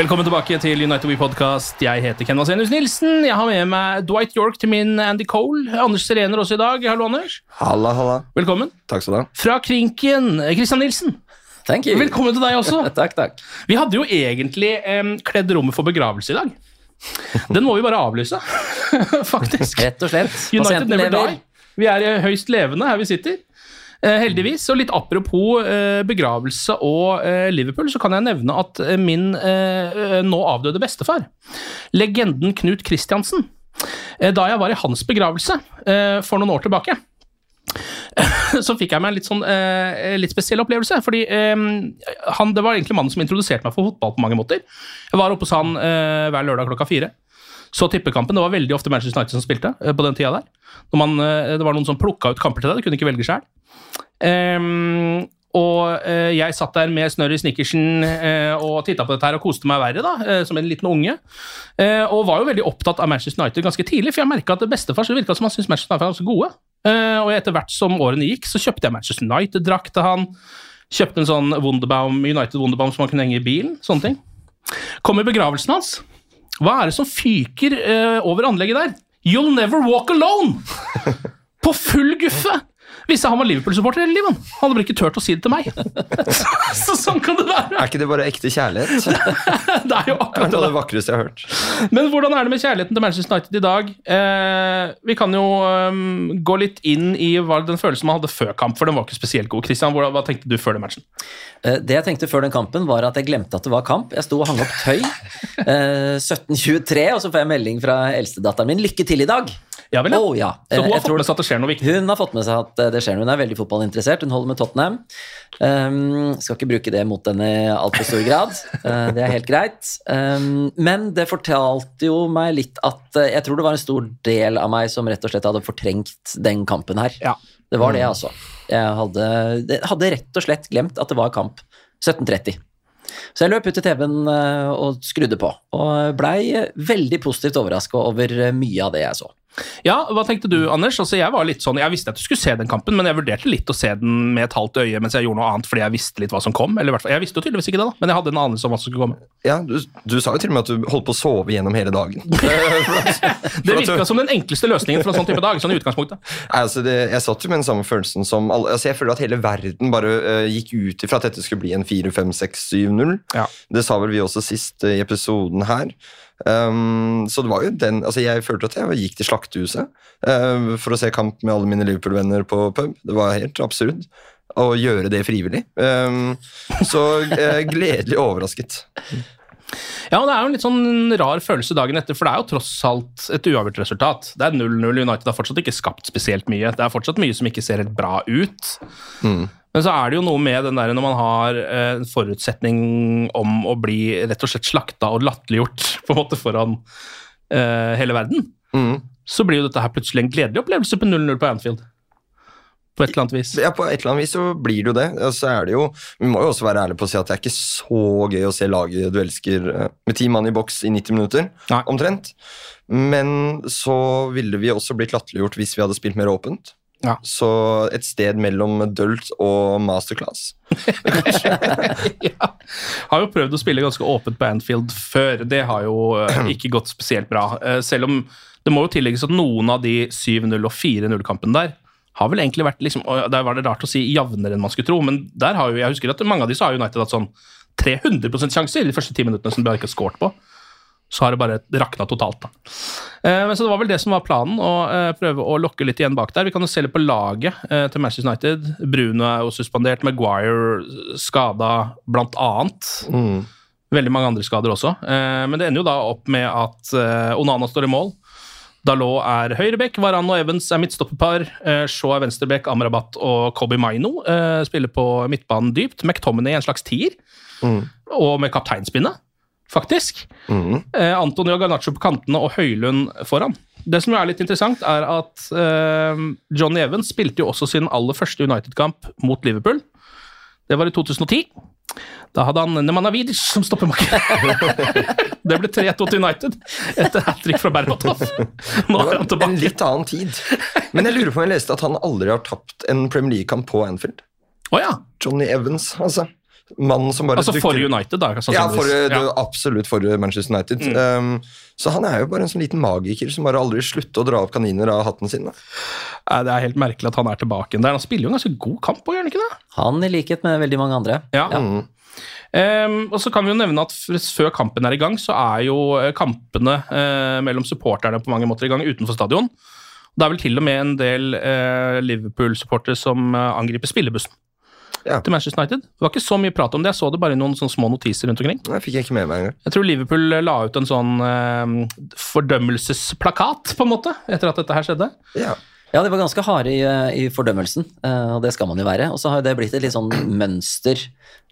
Velkommen tilbake til United We Podcast. Jeg heter Ken Vasenius Nilsen. Jeg har med meg Dwight York til min Andy Cole. Anders Serener også i dag. Hallo, Anders. Halla, halla. Velkommen. Takk skal du ha. Fra Krinken, Christian Nilsen. Thank you. Velkommen til deg også. takk, takk. Vi hadde jo egentlig um, kledd rommet for begravelse i dag. Den må vi bare avlyse, faktisk. Rett og slett. United Pasienten never lever. die. Vi er eh, høyst levende her vi sitter. Eh, heldigvis. Og litt apropos eh, begravelse og eh, Liverpool, så kan jeg nevne at min nå avdøde bestefar, legenden Knut Kristiansen, da jeg var i hans begravelse for noen år tilbake, så fikk jeg meg en litt, sånn, eh, litt spesiell opplevelse. fordi eh, han, Det var egentlig mannen som introduserte meg for fotball på mange måter. Jeg var oppe hos han eh, hver lørdag klokka fire. Så tippekampen. Det var veldig ofte Manchester United som spilte eh, på den tida der. Man, eh, det var noen som plukka ut kamper til deg, du kunne ikke velge sjøl. og eh, jeg satt der med snørr i snickersen og titta på dette her og koste meg verre, da, som en liten unge. Og var jo veldig opptatt av Manchester United ganske tidlig, for jeg merka at bestefar så virka som han syntes Manchester United var ganske gode. Og etter hvert som årene gikk, så kjøpte jeg Manchester United-drakt til han. Kjøpte en sånn Wunderbaum, United Wunderbaum som han kunne henge i bilen. Sånne ting. Kom i begravelsen hans. Hva er det som fyker eh, over anlegget der? You'll never walk alone! På full guffe! Visste han var Liverpool-supporter hele livet. Han hadde bare ikke turt å si det til meg. så sånn kan det være. Er ikke det bare ekte kjærlighet? Det er jo Det er akkurat noe det. det vakreste jeg har hørt. Men hvordan er det med kjærligheten til Manchester United i dag? Eh, vi kan jo um, gå litt inn i hva den følelsen man hadde før kamp, for den var ikke spesielt god. Christian, hva, hva tenkte du før den matchen? Eh, Det jeg tenkte før den kampen, var at jeg glemte at det var kamp. Jeg sto og hang opp tøy. Eh, 17.23, og så får jeg melding fra eldstedatteren min. 'Lykke til i dag'. Ja vel, ja. Oh, ja. Så hun Eh, har jeg fått med seg at det skjer noe viktig? Hun har fått med seg at eh, det skjer noe. Hun er veldig fotballinteressert. Hun holder med Tottenham. Um, skal ikke bruke det mot henne i altfor stor grad. Uh, det er helt greit. Um, men det fortalte jo meg litt at uh, jeg tror det var en stor del av meg som rett og slett hadde fortrengt den kampen her. Ja. Det var det, altså. Jeg hadde, hadde rett og slett glemt at det var kamp. 17.30. Så jeg løp ut til TV-en og skrudde på, og blei veldig positivt overraska over mye av det jeg så. Ja, hva tenkte du, Anders? Altså, jeg var litt sånn, jeg visste at du skulle se den kampen, men jeg vurderte litt å se den med et halvt øye mens jeg gjorde noe annet, fordi jeg visste litt hva som kom. Eller hvert jeg visste jo tydeligvis ikke det, da, men jeg hadde en anelse om hva som skulle komme. Ja, du, du sa jo til og med at du holdt på å sove gjennom hele dagen. Det virka som den enkleste løsningen for en sånn type dag. sånn i utgangspunktet. Nei, altså det, jeg satt jo med den samme følelsen som alle altså Jeg føler at hele verden bare uh, gikk ut ifra at dette skulle bli en 4-5-6-7-0. Ja. Det sa vel vi også sist uh, i episoden her. Um, så det var jo den altså Jeg følte at jeg gikk til slaktehuset uh, for å se kamp med alle mine Liverpool-venner på pub. Det var helt absurd å gjøre det frivillig. Um, så uh, gledelig overrasket. Ja, og Det er jo en litt sånn rar følelse dagen etter, for det er jo tross alt et uavgjort resultat. Det er 0-0. United har fortsatt ikke skapt spesielt mye. Det er fortsatt mye som ikke ser helt bra ut. Men så er det jo noe med den der når man har eh, en forutsetning om å bli rett og slett slakta og latterliggjort på en måte foran uh, hele verden, Mm. så blir jo dette her plutselig en gledelig opplevelse på 0-0 på Anfield. på et eller annet vis. Ja, på et eller annet vis så blir det jo det. Og så er det jo, Vi må jo også være ærlige på å si at det er ikke så gøy å se laget du elsker eh, med ti mann i boks i 90 minutter, Nei. omtrent. Men så ville vi også blitt latterliggjort hvis vi hadde spilt mer åpent. Ja. Så et sted mellom dølt og masterclass. ja. Har jo prøvd å spille ganske åpent på Anfield før. Det har jo eh, ikke gått spesielt bra. Eh, selv om det må jo tillegges at noen av de 7-0 og 4-0-kampene der har vel egentlig vært liksom, og Der var det rart å si jevnere enn man skulle tro, men der har jo, jeg husker at mange av de så har United hatt sånn 300% sjanser i de første ti minuttene som de har ikke har scoret på. Så har det bare rakna totalt. da. Eh, men Så det var vel det som var planen, å eh, prøve å lokke litt igjen bak der. Vi kan jo se litt på laget eh, til Manchester United. Bruno er jo suspendert, Maguire skada blant annet. Mm. Veldig mange andre skader også. Eh, men det ender jo da opp med at eh, Onana står i mål. Dalot er høyrebekk, Varan og Evans er midtstopperpar. Eh, Shaw er venstrebekk, Amrabat og Kobi Maino spiller på midtbanen dypt. McTominay er en slags tier, Mm. og med kapteinspinnet, faktisk. Mm. Eh, Antonio Garnaccio på kantene og Høylund foran. Det som er litt interessant, er at eh, Johnny Evans spilte jo også sin aller første United-kamp mot Liverpool. Det var i 2010. Da hadde han Nemanavidic som stoppemakker. det ble 3-2 til United etter hat trick fra Berbatov. Nå er han En litt annen tid. Men jeg lurer på om jeg leste at han aldri har tapt en Premier League-kamp på Anfield. Oh, ja. Johnny Evans, altså. Mannen som bare Altså for United, da. Ja, for, det, Ja. absolutt for Manchester United. Mm. Um, så han er jo bare en sånn liten magiker som bare aldri slutter å dra opp kaniner av hatten sin. Da. Det er helt merkelig at han er tilbake der. Han spiller jo en ganske god kamp, gjør han ikke det? Han i likhet med veldig mange andre. Ja. Mm. Um, og så kan vi jo nevne at Før kampen er i gang, så er jo eh, kampene uh, mellom supporterne på mange måter i gang utenfor stadion. Det er vel til og med en del uh, Liverpool-supportere som uh, angriper spillebussen Ja. til Manchester United. Det var ikke så mye prat om det, jeg så det bare i noen sånne små notiser rundt omkring. Det fikk jeg ikke med meg engang. Jeg tror Liverpool la ut en sånn eh, fordømmelsesplakat, på en måte, etter at dette her skjedde. Ja. Ja, de var ganske harde i, eh, i fordømmelsen, eh, og det skal man jo være. Og så har det blitt et litt sånn mønster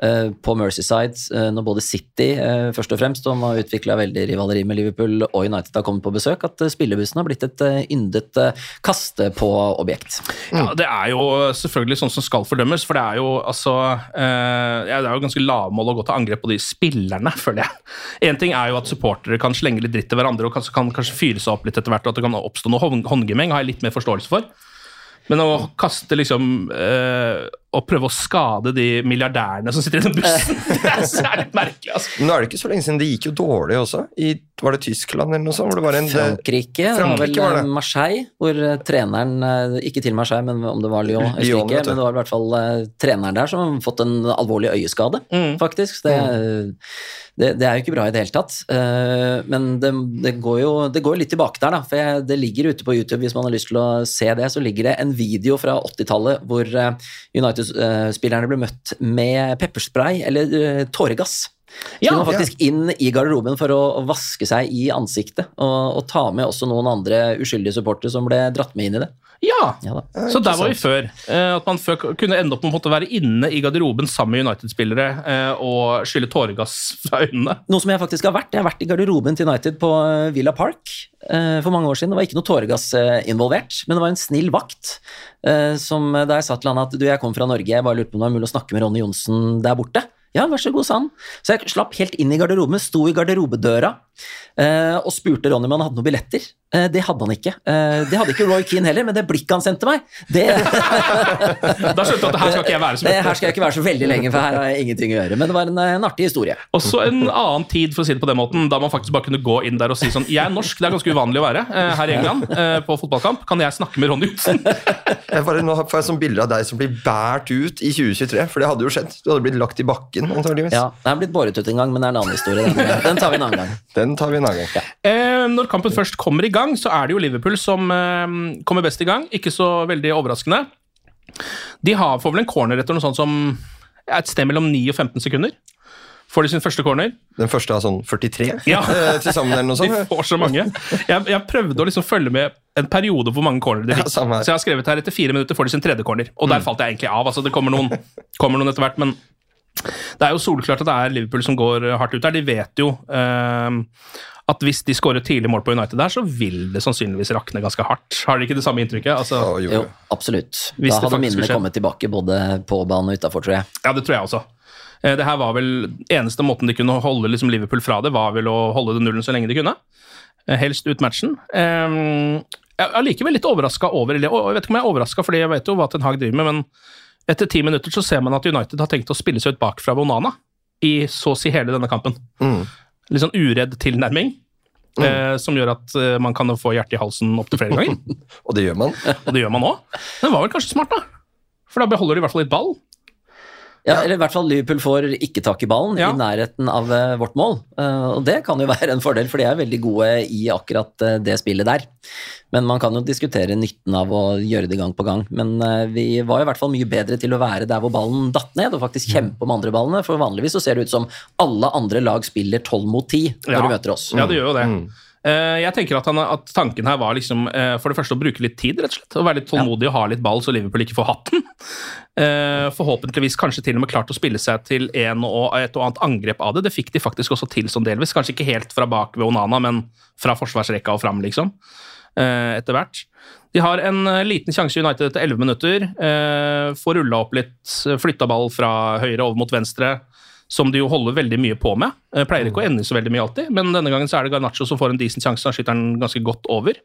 eh, på Mercyside når både City først og fremst, som har utvikla veldig rivaleri med Liverpool, og United har kommet på besøk, at spillebussen har blitt et yndet eh, kaste-på-objekt. Ja, Det er jo selvfølgelig sånn som skal fordømmes, for det er jo altså Det er jo ganske lavmål å gå til angrep på de spillerne, føler jeg. Én ting er jo at supportere kan slenge litt dritt til hverandre og kanskje, kan kanskje fyre seg opp litt etter hvert, og at det kan oppstå noe håndgemeng, har jeg litt mer forståelse for. Men å kaste liksom eh, Og prøve å skade de milliardærene som sitter i den bussen, det er særlig merkelig, altså. Men nå er det ikke så lenge siden det gikk jo dårlig også. I, var det Tyskland eller noe sånt? Hvor det var en, Frankrike, Frankrike var det. eh, Marseille, hvor eh, treneren eh, Ikke til Marseille, men om det var Lyon, Lyon. Men det var i hvert fall eh, treneren der som har fått en alvorlig øyeskade, Mm. faktisk. Det, det, det er jo ikke bra i det hele tatt. Eh, men det, det, går jo, det går litt tilbake der, da. For jeg, det ligger ute på YouTube, hvis man har lyst til å se det, så ligger det en video fra 80-tallet hvor eh, United-spillerne ble møtt med pepperspray eller eh, tåregass. Ja, Skulle man faktisk inn i garderoben for å, vaske seg i ansiktet, og, og ta med også noen andre uskyldige supportere som ble dratt med inn i det. Ja, Ja da. så der var vi før. Eh, At man før kunne ende opp med å måtte være inne i garderoben sammen med United-spillere eh, og skylle tåregass fra øynene. Noe som jeg faktisk har vært. Jeg har vært i garderoben til United på eh, Villa Park for mange år siden. Det var ikke noe tåregass involvert, men det var en snill vakt som da jeg sa til han at du, jeg kom fra Norge, jeg bare lurte på om det var mulig å snakke med Ronny Johnsen der borte. Ja, vær så god, sa han. Så jeg slapp helt inn i garderoben, sto i garderobedøra eh, og spurte Ronny om han hadde noen billetter. Eh, det hadde han ikke. Eh, det hadde ikke Roy Keane heller, men det blikket han sendte meg, det Da skjønte du at her skal ikke jeg være så det, mye. Her skal jeg ikke være så veldig lenge, for her har jeg ingenting å gjøre. Men det var en, en artig historie. Også en annen tid, for å si det på den måten, da man faktisk bare kunne gå inn der og si sånn Jeg er norsk, det er ganske uvanlig å være eh, her i England eh, på fotballkamp. Kan jeg snakke med Ronny Johnsen? Jeg bare, nå får jeg sånn bilde av deg som blir båret ut i 2023, for det hadde jo skjedd. Du hadde blitt lagt i bakken, antageligvis. Ja, Det er blitt båret ut en gang, men det er en annen historie. Den, den tar vi en annen gang. Den tar vi en annen gang. Eh, når kampen først kommer i gang, så er det jo Liverpool som eh, kommer best i gang. Ikke så veldig overraskende. De har, får vel en corner etter noe sånt som et sted mellom 9 og 15 sekunder. Får de sin første corner. Den første har sånn 43 Ja. eh, til sammen, eller noe De får så mange. Jeg, jeg prøvde å liksom følge med en periode hvor mange corner de fikk. Ja, så jeg har skrevet her etter fire minutter får de sin tredje corner. Og der falt jeg egentlig av. altså Det kommer noen, kommer noen etter hvert, men det er jo solklart at det er Liverpool som går hardt ut der. De vet jo eh, at hvis de skårer tidlig mål på United der, så vil det sannsynligvis rakne ganske hardt. Har dere ikke det samme inntrykket? Altså, Ja, jo, Jo, absolutt. Hvis da hadde faktisk minnene kommet tilbake både på banen og utafor, tror jeg. Ja, det tror jeg også. Eh, Det her var vel Eneste måten de kunne holde liksom Liverpool fra det, var vel å holde det nullen så lenge de kunne. Eh, Helst ut matchen. Eh, Jeg er likevel litt overraska over eller Jeg vet ikke om jeg er overraska, fordi jeg vet jo hva Ten Hag driver med, men etter ti minutter så ser man at United har tenkt å spille seg ut bakfra ved Onana i så å si hele denne kampen. Mm. Litt sånn uredd tilnærming. eh, som gjør at eh, man kan få hjertet i halsen opptil flere ganger. Og det gjør man. Og det gjør man òg. Den var vel kanskje smart, da. For da beholder de i hvert fall litt ball. Ja, eller i hvert fall Liverpool får ikke tak i ballen Ja. i nærheten av eh, vårt mål. Eh, og det kan jo være en fordel, for de er veldig gode i akkurat eh, det spillet der. Men man kan jo diskutere nytten av å gjøre det gang på gang. Men vi var i hvert fall mye bedre til å være der hvor ballen datt ned, og faktisk kjempe om andre ballene. For vanligvis så ser det ut som alle andre lag spiller tolv mot ti når Ja. de møter oss. Ja, det gjør jo det. Eh, Jeg tenker at, han, at tanken her var liksom eh, for det første å bruke litt tid, rett og slett. Å være litt tålmodig og ha litt ball, så Liverpool ikke får hatten. Eh, Forhåpentligvis kanskje til og med klart å spille seg til en og et og annet angrep av det. Det fikk de faktisk også til sånn delvis. Kanskje ikke helt fra bak ved Onana, men fra forsvarsrekka og fram, liksom. eh, Etter hvert. De har en eh, liten sjanse i United etter 11 minutter. eh, Får rulla opp litt, flytta ball fra høyre over mot venstre som de jo holder veldig mye på med. Eh, Pleier ikke å ende så veldig mye alltid, men denne gangen så er det Garnaccio som får en decent sjanse. Han skyter den ganske godt over.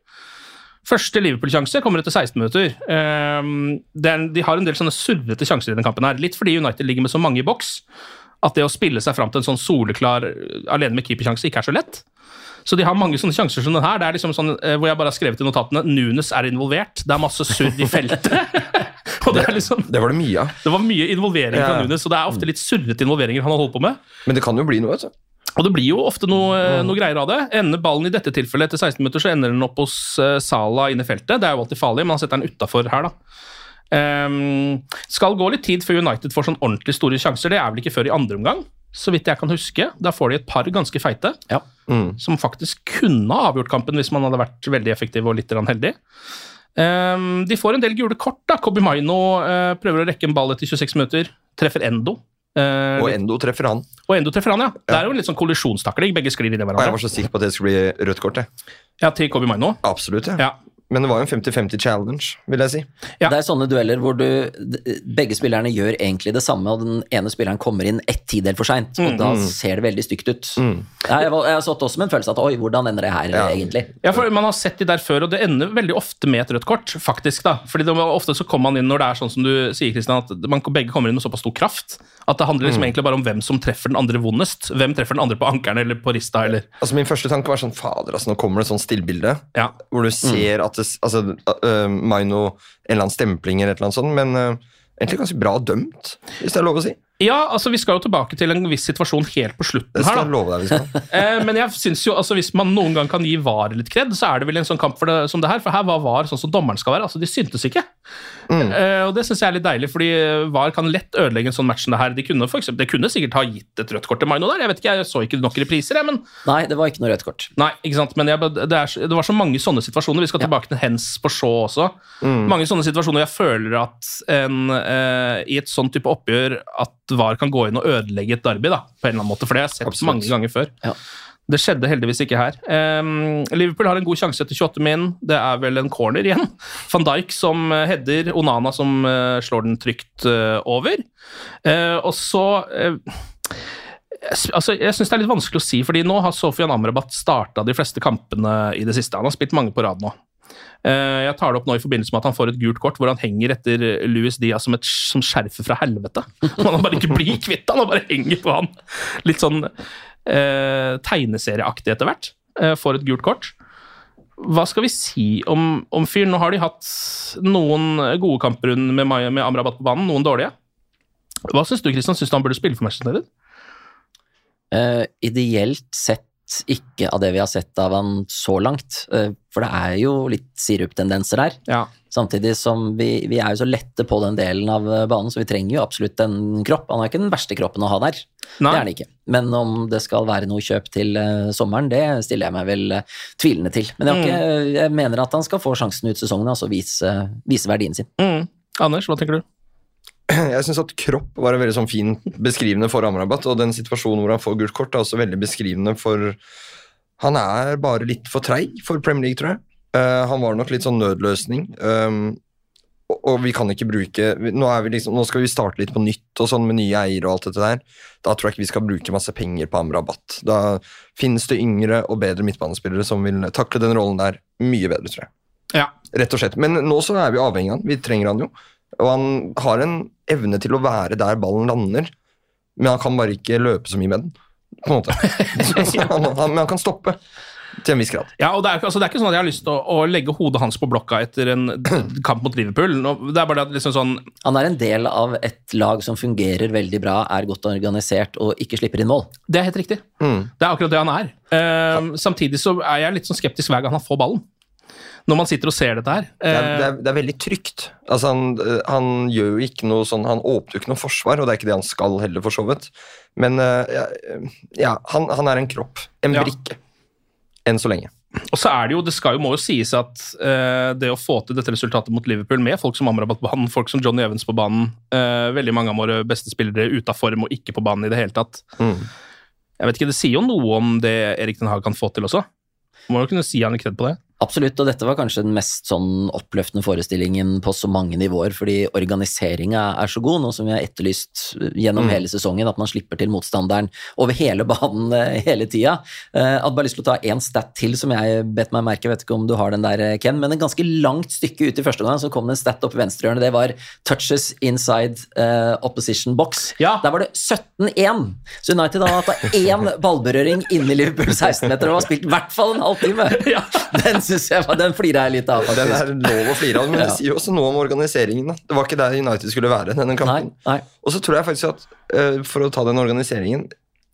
Første Liverpool-sjanse kommer etter 16 minutter. Ehm, de har en del sånne surrete sjanser i denne kampen. her, Litt fordi United ligger med så mange i boks at det å spille seg fram til en sånn soleklar alene med keepersjanse ikke er så lett. Så de har mange sånne sjanser som den her. Det er liksom sånn, eh, hvor jeg bare har skrevet i notatene Nunes er involvert. Det er masse surr i feltet. og det er liksom Det var det mye av. det var mye involvering fra Nunes, og det er ofte litt surrete involveringer han har holdt på med. Men det kan jo bli noe, vet du. Og det blir jo ofte noe, noe greier av det. Ender ballen i dette tilfellet etter 16 minutter, så ender den opp hos uh, Sala inne i feltet. Det er jo alltid farlig, men han setter den utafor her, da. Um, skal gå litt tid før United får sånn ordentlig store sjanser. Det er vel ikke før i andre omgang, så vidt jeg kan huske. Da får de et par ganske feite, Ja. Mm. som faktisk kunne ha avgjort kampen hvis man hadde vært veldig effektiv og litt heldig. Ehm, de får en del gule kort. da. Kobi Maino uh, prøver å rekke en ball etter 26 minutter. Treffer Endo. Uh, Og Endo treffer han. og Endo treffer han, ja. Det er jo en litt sånn kollisjonstakling. Begge sklir inn i Og jeg var så sikker på at det skulle bli rødt kort. jeg. Ja, til Kobi Maino. Absolutt, ja. Ja. Men det var jo en 50-50 challenge, vil jeg si. Ja. Det er sånne dueller hvor du, begge spillerne gjør egentlig det samme, og den ene spilleren kommer inn ett tidel for seint, og da ser det veldig stygt ut. Mm. jeg, var- jeg har satt også med en følelse av at oi, hvordan ender det her, Ja. egentlig? Ja, for Man har sett de der før, og det ender veldig ofte med et rødt kort. faktisk da. Fordi det, Ofte så kommer man inn når det er sånn som du sier, Kristian, at man begge kommer inn med såpass stor kraft at det handler liksom egentlig bare om hvem som treffer den andre vondest. Hvem treffer den andre på ankerne eller på rista. eller... Altså Min første tanke var sånn Fader, altså nå kommer det et sånt stillbilde. Ja. Hvor du ser at det, altså, uh, Maino En eller annen stempling eller et eller annet sånt, men uh, egentlig ganske bra dømt, hvis det er lov å si. Ja, altså Vi skal jo tilbake til en viss situasjon helt på slutten. Det her da. jeg love deg vi skal. Eh, men jeg synes jo, altså hvis man noen gang kan gi VAR litt kred, så er det vel en sånn kamp for det, som det her. For her var VAR sånn som dommeren skal være. altså De syntes ikke. Eh, og Det syns jeg er litt deilig, fordi VAR kan lett ødelegge en sånn match som det her. De kunne, for eksempel, de kunne sikkert ha gitt et rødt kort til Maino der. Jeg vet ikke, jeg så ikke nok repriser, jeg, men Nei, det var ikke noe rødt kort. Nei, ikke sant, men jeg, det, er, det var så mange sånne situasjoner. Vi skal tilbake til hens på Shaw også. Mange sånne situasjoner jeg føler at en, eh, i et sånn type oppgjør at VAR kan gå inn og ødelegge et derby, da, på en eller annen måte. For det har jeg sett Absolutt. mange ganger før. Ja. Det skjedde heldigvis ikke her. Um, Liverpool har en god sjanse etter 28 min. Det er vel en corner igjen. Van Dijk som eh, header, Onana som uh, slår den trygt uh, over. Og så altså, jeg syns det er litt vanskelig å si, fordi nå har Sofian Amrabat starta de fleste kampene i det siste. Han har spilt mange på rad nå. Eh, Jeg tar det opp nå i forbindelse med at han får et gult kort hvor han henger etter Louis Diaz som et som skjerfet fra helvete. Man bare ikke blir kvitt han, han bare henger på han. Litt sånn eh, tegneserieaktig etter hvert. Eh, får et gult kort. Hva skal vi si om, om fyren? Nå har de hatt noen gode kamper med, med Amrabat på banen, noen dårlige. Hva syns du, Kristian? Syns du han burde spille for Manchester United? Uh, ideelt sett ikke av det vi har sett av han så langt, eh, for det er jo litt siruptendenser der. Ja. Samtidig som vi, vi er jo så lette på den delen av eh, banen, så vi trenger jo absolutt en kropp. Han er ikke den verste kroppen å ha der, Nei. det er han ikke. Men om det skal være noe kjøp til eh, sommeren, det stiller jeg meg vel tvilende til. Men jeg, ikke, jeg mener at han skal få sjansen ut sesongen, altså vise, vise verdien sin. Mm. Anders, hva tenker du? Jeg syns at kropp var en veldig sånn fin beskrivende for Amrabat, og den situasjonen hvor han får gult kort, er også veldig beskrivende for Han er bare litt for treig for Premier League, tror jeg. Uh, han var nok litt sånn nødløsning. Um, og, og vi kan ikke bruke nå, er vi liksom, nå skal vi starte litt på nytt og sånn med nye eiere og alt dette der. Da tror jeg ikke vi skal bruke masse penger på Amrabat. Da finnes det yngre og bedre midtbanespillere som vil takle den rollen der mye bedre, tror jeg. Ja. Rett og slett. Men nå så er vi avhengig av han. Vi trenger han jo. Og han har en evne til å være der ballen lander, men han kan bare ikke løpe så mye med den. På en måte. Så, så han, han, men han kan stoppe. Til en viss grad. Ja, og det er, ikke- altså, det er ikke sånn at jeg har lyst til å, å legge hodet hans på blokka etter en kamp mot Liverpool. Det er bare det at liksom sånn Han er en del av et lag som fungerer veldig bra, er godt organisert og ikke slipper inn mål. Det er helt riktig. Mm. Det er akkurat det han er. Eh, samtidig så er jeg litt sånn skeptisk hver gang han får ballen. Når man sitter og ser dette her. Det er, Eh, det, er, det er veldig trygt. Altså han, han gjør jo ikke noe sånn Han åpner jo ikke noe forsvar, og det er ikke det han skal heller, for så vidt. Men eh, ja, ja han, han er en kropp. En brikke. Enn så lenge. Og så er det jo, det skal jo, må jo sies at uh, det å få til dette resultatet mot Liverpool med folk som Amrabat på banen, folk som Johnny Evans på banen, uh, veldig mange av våre beste spillere ute av form og ikke på banen i det hele tatt. Mm. Jeg vet ikke, Det sier jo noe om det Erik Den Haag kan få til også. Må jo kunne si han litt kred på det. Absolutt, og dette var kanskje den mest sånn oppløftende forestillingen på så mange nivåer, fordi organiseringa er så god, noe som vi har etterlyst gjennom Mm. hele sesongen, at man slipper til motstanderen over hele banen eh, hele tida. Eh, Jeg hadde bare lyst til å ta én stat til som jeg bet meg merke, vet ikke om du har den der, eh, Ken, men en ganske langt stykke ut i første omgang så kom det en stat opp i venstrehjørnet, det var touches inside uh, opposition box. Ja. Der var det 17-1, så United hadde hatt én ballberøring inni Liverpool 16-meter og har spilt i hvert fall en halvtime. Den synes jeg var, den flirer jeg litt av, Den er lov å flire av, men Ja. det sier jo også noe om organiseringen. Da. Det var ikke der United skulle være denne kampen. nei. Og så tror jeg faktisk at, uh, for å ta den organiseringen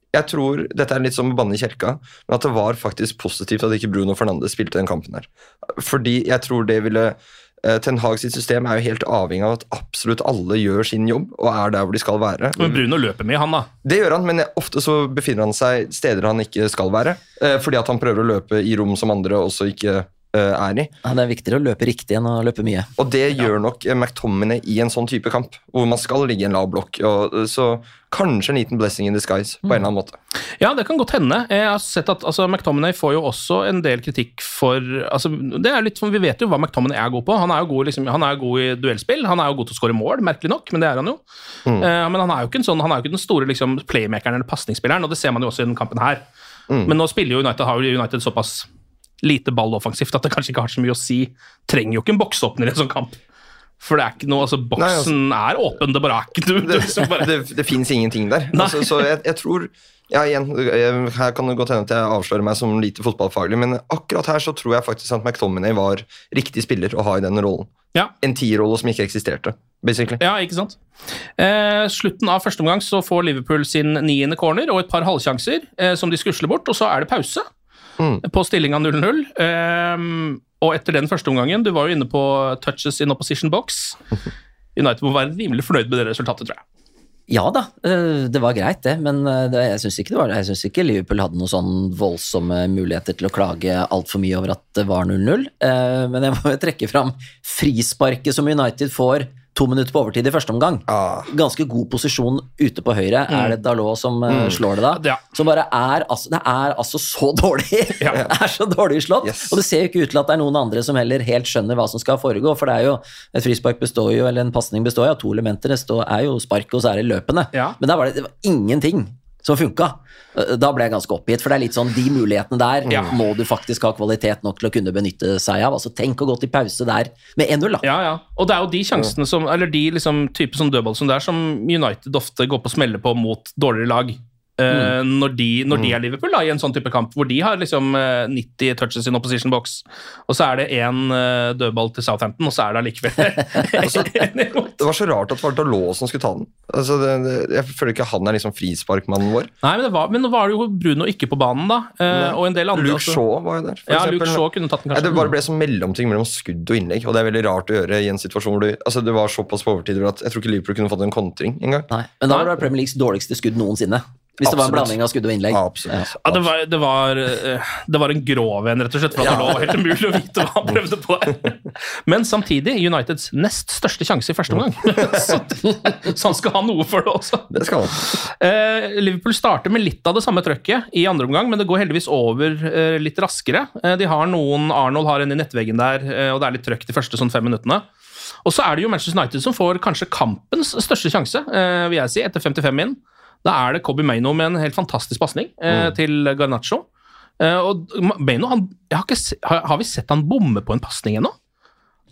jeg tror, Dette er litt som å banne i kjerka, men at det var faktisk positivt at ikke Bruno Fernandes spilte den kampen her. Fordi jeg tror det ville Ten Hag sitt system er jo helt avhengig av at absolutt alle gjør sin jobb og er der hvor de skal være. Men Bruno løper mye, han da. Det gjør han, men ofte så befinner han seg steder han ikke skal være. eh, Fordi at han prøver å løpe i rom som andre også ikke eh, er i. Ja, det er viktigere å løpe riktig enn å løpe mye. Og det gjør nok eh, McTominay i en sånn type kamp, hvor man skal ligge i en lav blokk. Og, eh, så kanskje en liten blessing in disguise, på en eller annen måte. Ja, det kan godt hende. Jeg har sett at altså, McTominay får jo også en del kritikk for altså, det er litt, Vi vet jo hva McTominay er god på. Han er jo god, liksom, han er god i duellspill. Han er jo god til å skåre mål, merkelig nok, men det er han jo. Eh, men han er jo ikke, en sånn, han er jo ikke den store liksom, playmakeren eller pasningsspilleren, og det ser man jo også i den kampen her. Men nå spiller jo United, har jo United såpass lite balloffensivt at det kanskje ikke har så mye å si. Trenger jo ikke en boksåpner i en sånn kamp. For det er ikke noe, altså Boksen er åpen, det bare er ikke du, Det, bare, det, det fins ingenting der. Altså, så jeg, jeg tror ja, igjen, jeg, Her kan det godt hende at jeg avslører meg som lite fotballfaglig, men akkurat her så tror jeg faktisk at McTominay var riktig spiller å ha i denne rollen. Ja. En tierrolle som ikke eksisterte, basically. Ja, ikke sant? Eh, slutten av første omgang så får Liverpool sin niende corner og et par halvsjanser eh, som de skusler bort, og så er det pause Mm. på stillinga 0-0. Um, og etter den første omgangen, du var jo inne på touches in opposition box. United må være rimelig fornøyd med det resultatet, tror jeg. Ja da, øh, det var greit det, men øh, det, jeg syns ikke, det var det. Jeg synes ikke Liverpool hadde noen sånn voldsomme muligheter til å klage altfor mye over at det var 0-0. Eh, Men jeg må jo trekke fram frisparket som United får to minutter på overtid i første omgang. Ah. Ganske god posisjon ute på høyre. Er det Dalot som mm. slår det da? Ja. Som bare er altså, Det er altså så dårlig! Ja. Det er så dårlig slått. Yes. Og det ser jo ikke ut til at det er noen andre som heller helt skjønner hva som skal foregå. For det er jo et frispark består jo, eller en pasning består jo av to elementer. Det står, er jo spark, og så er det løpende. Ja. Men der var det, det var ingenting som funka. Da ble jeg ganske oppgitt, for det er litt sånn de mulighetene der Ja. må du faktisk ha kvalitet nok til å kunne benytte seg av. Altså Tenk å gå til pause der med 1-0, da. Ja, ja. Og det er jo de sjansene som, eller de liksom, type som dødball som det er, som United ofte går på smelle på mot dårligere lag. Eh, når, de, når de er Liverpool da, i en sånn type kamp, hvor de har liksom uh, 90 touches in opposition box, og så er det én uh, dødball til Southampton, og så er det allikevel Det var så rart at det var Dalot som skulle ta den. Altså, det, det, jeg føler ikke han er liksom frisparkmannen vår. Nei, men, det var, men nå var det jo Bruno ikke på banen, da. eh, og en del andre. Luke altså. Shaw var jo der. Ja, eksempel. Luke Shaw kunne tatt den, Nei, kanskje. det bare ble som mellomting mellom skudd og innlegg, og det er veldig rart å gjøre i en situasjon hvor du Altså, det var såpass på overtid at jeg tror ikke Liverpool kunne fått en kontring engang. Men da var det Premier Leagues dårligste skudd noensinne. Hvis det var en blanding av skudd og innlegg. Absolutt. Ja, det, var, det, var, eh, det var en grov en, rett og slett, for at det var helt umulig å vite hva han prøvde på. Men samtidig Uniteds nest største sjanse i første omgang. Så, så han skal ha noe for det også. Det skal han. Eh, Liverpool starter med litt av det samme trøkket i andre omgang, men det går heldigvis over eh, litt raskere. Eh, de har noen, Arnold har en i nettveggen der, eh, og det er litt trøkk de første sånn fem minuttene. Og så er det jo Manchester United som får kanskje kampens største sjanse, eh, vil jeg si, etter 55 min. Da er det Kobe Maino med en helt fantastisk pasning eh, til Garnaccio. Eh, og Maino, han, ikke, har, vi sett han bomme på en pasning ennå?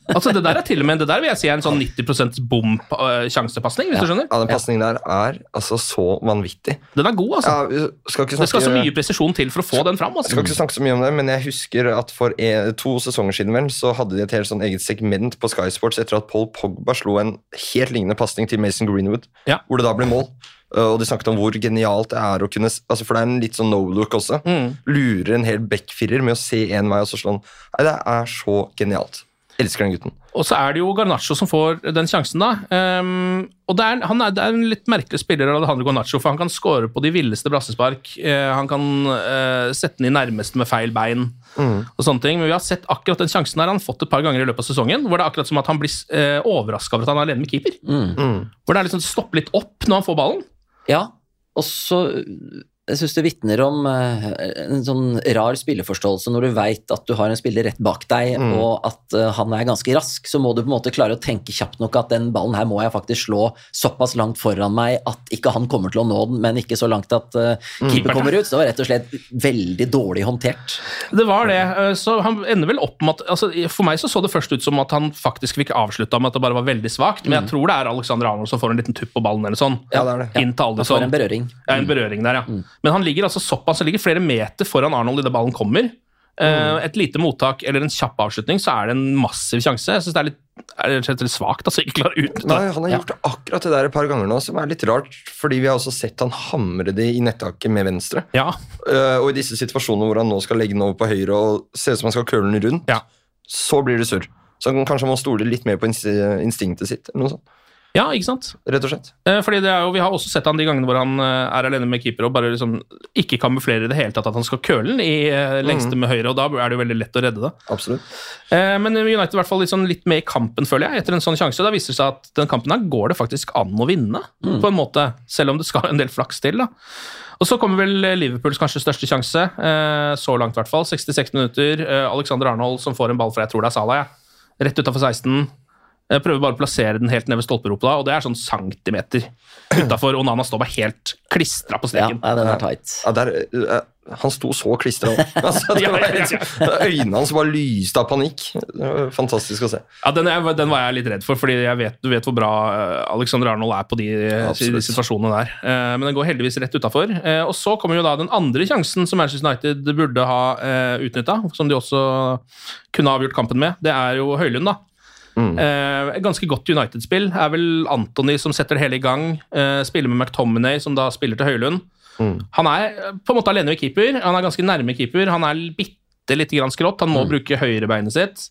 Altså, det der er til og med det der vil jeg si er en sånn 90 bom-sjansepasning, hvis du skjønner. Ja, den pasningen der er altså så vanvittig. Den er god, altså. Ja, skal ikke Det skal så mye presisjon til for å få den fram. Jeg skal Altså. ikke snakke så mye om det, men jeg husker at for e to sesonger siden vel, så hadde de et helt sånn eget segment på Sky Sports etter at Paul Pogba slo en helt lignende pasning til Mason Greenwood, Ja. hvor det da ble mål. Uh, Og de snakket om hvor genialt det er å kunne altså For det er en litt sånn no-look også. Mm. Lurer en hel backfirer med å se én vei og så slå den. Nei, det er så genialt. Elsker den gutten. Og så er det jo Garnaccio som får den sjansen, da. Um, og det er, han er, det er en litt merkelig spiller, Alejandro Garnaccio, for han kan score på de villeste brassespark. Uh, han kan uh, sette den i nærmeste med feil bein og sånne ting. Men vi har sett akkurat den sjansen her han har fått et par ganger i løpet av sesongen, hvor det er akkurat som at han blir uh, overraska over at han er alene med keeper. Hvor det er liksom stopper litt opp når han får ballen. Ja, og så jeg syns det vitner om eh, en sånn rar spilleforståelse når du veit at du har en spiller rett bak deg, og at eh, han er ganske rask, så må du på en måte klare å tenke kjapt nok at den ballen her må jeg faktisk slå såpass langt foran meg at ikke han kommer til å nå den, men ikke så langt at uh, keeper kommer ut. Så det var rett og slett veldig dårlig håndtert. Det var det. eh, Så han ender vel opp med at altså, For meg så så det først ut som at han faktisk fikk avslutta med at det bare var veldig svakt, men jeg tror det er Alexander Arnold som får en liten tupp på ballen eller sånn. Ja, det er det. Inn til Han får en berøring. Ja, en berøring der, ja. Men han ligger altså såpass, han ligger flere meter foran Arnold idet ballen kommer. Mm. et lite mottak eller en kjapp avslutning, så er det en massiv sjanse. Jeg synes det er litt, er rett og slett svakt. Altså, ikke klarer å Nei. Han har gjort akkurat det der et par ganger nå, som er litt rart. Fordi vi har også sett han hamre det i nettaket med venstre. Ja, Uh, og i disse situasjonene hvor han nå skal legge den over på høyre og se ut som han skal køle den rundt, Ja. så blir det surr. Så han kanskje må stole litt mer på instinktet sitt. Eller noe sånt, ja, ikke sant? rett og slett. Eh, Fordi det er jo, Vi har også sett han de gangene hvor han eh, er alene med keeper og bare liksom ikke kamuflerer i det hele tatt at han skal køle den i eh, lengste med høyre, og da er det jo veldig lett å redde det. Absolutt. Men United i hvert fall litt, sånn, litt med i kampen, føler jeg, etter en sånn sjanse. Da viser det seg at den kampen her går det faktisk an å vinne, på en måte. Selv om det skal en del flaks til. da. Og Så kommer vel Liverpools kanskje største sjanse, så langt i hvert fall. 66 minutter. Alexander Arnold som får en ball fra jeg tror det er Salah, ja. Rett utafor 16. Jeg prøver bare å plassere den helt ned ved stolperopet, og det er sånn centimeter utafor. Og Nana står bare helt klistra på streken. Ja, den er tight. Ja, der, uh, han sto så klistra opp. Altså, Ja, var ja, ja. Øynene hans bare lyste av panikk. Det var fantastisk å se. Ja, den, er, den var jeg litt redd for, fordi jeg vet, du vet hvor bra eh, Alexander Arnold er på de, de situasjonene der. Eh, Men den går heldigvis rett utafor. Og så kommer jo da den andre sjansen som Manchester United burde ha utnytta, som de også kunne avgjort kampen med. Det er jo Høylund, da. Eh, et ganske godt United-spill er vel Anthony som setter det hele i gang. Eh, spiller med McTominay, som da spiller til Høylund. Han er eh, på en måte alene ved keeper. Han er ganske nærme keeper. Han er bitte lite grann skrått. Han må bruke høyrebeinet sitt,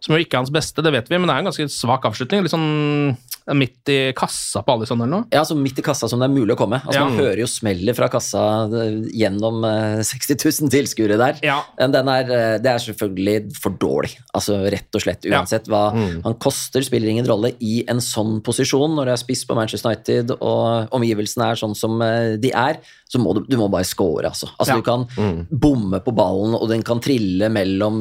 som jo ikke er hans beste, det vet vi, men det er en ganske svak avslutning. Litt sånn midt i kassa på Alison eller noe. Ja, altså midt i kassa som det er mulig å komme. Altså, Ja. Man hører jo smellet fra kassa eh, gjennom eh, 60 000 tilskuere der. Ja. Men den er, eh, det er selvfølgelig for dårlig. Altså Rett og slett, uansett hva. Han koster, spiller ingen rolle i en sånn posisjon når det er spiss på Manchester United og omgivelsene er sånn som de er. Så må du, du må bare score, altså. altså Ja. Du kan bomme på ballen, og den kan trille mellom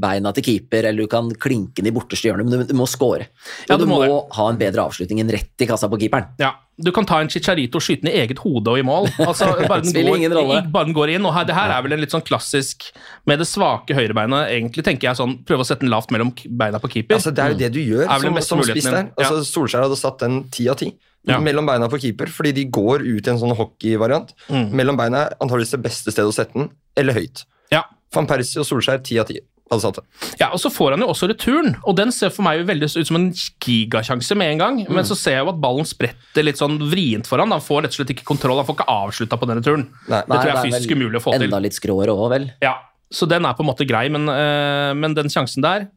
beina til keeper, eller du kan klinke den i borteste hjørne, men du, du må score. Og Ja, du du må må, ha en bedre avslutning enn rett i kassa på keeperen. Ja, Du kan ta en Chicharito og skyte den i eget hode og i mål. Altså, bare, den går, ingen rolle. bare den går inn. og her, Det her er vel en litt sånn klassisk med det svake høyrebeinet. Egentlig tenker jeg sånn, Prøve å sette den lavt mellom beina på keeper. Altså, det er jo det du gjør Er som, som spiss der. Altså, Solskjær hadde satt den ti av ti Ja. mellom beina på keeper, fordi de går ut i en sånn hockeyvariant. Mm. Mellom beina er antakeligvis det beste stedet å sette den, eller høyt. ja. Van Persie og Solskjær ti av ti hadde satt det. Ja, og Så får han jo også returen, og den ser for meg jo veldig ut som en gigasjanse med en gang. Men så ser jeg jo at ballen spretter litt sånn vrient for han. Han får rett og slett ikke kontroll, han får ikke avslutta på den returen. Nei. Det tror jeg er fysisk umulig å få til. Enda litt skråere òg, vel. Ja, Så den er på en måte grei, men, øh, men den sjansen der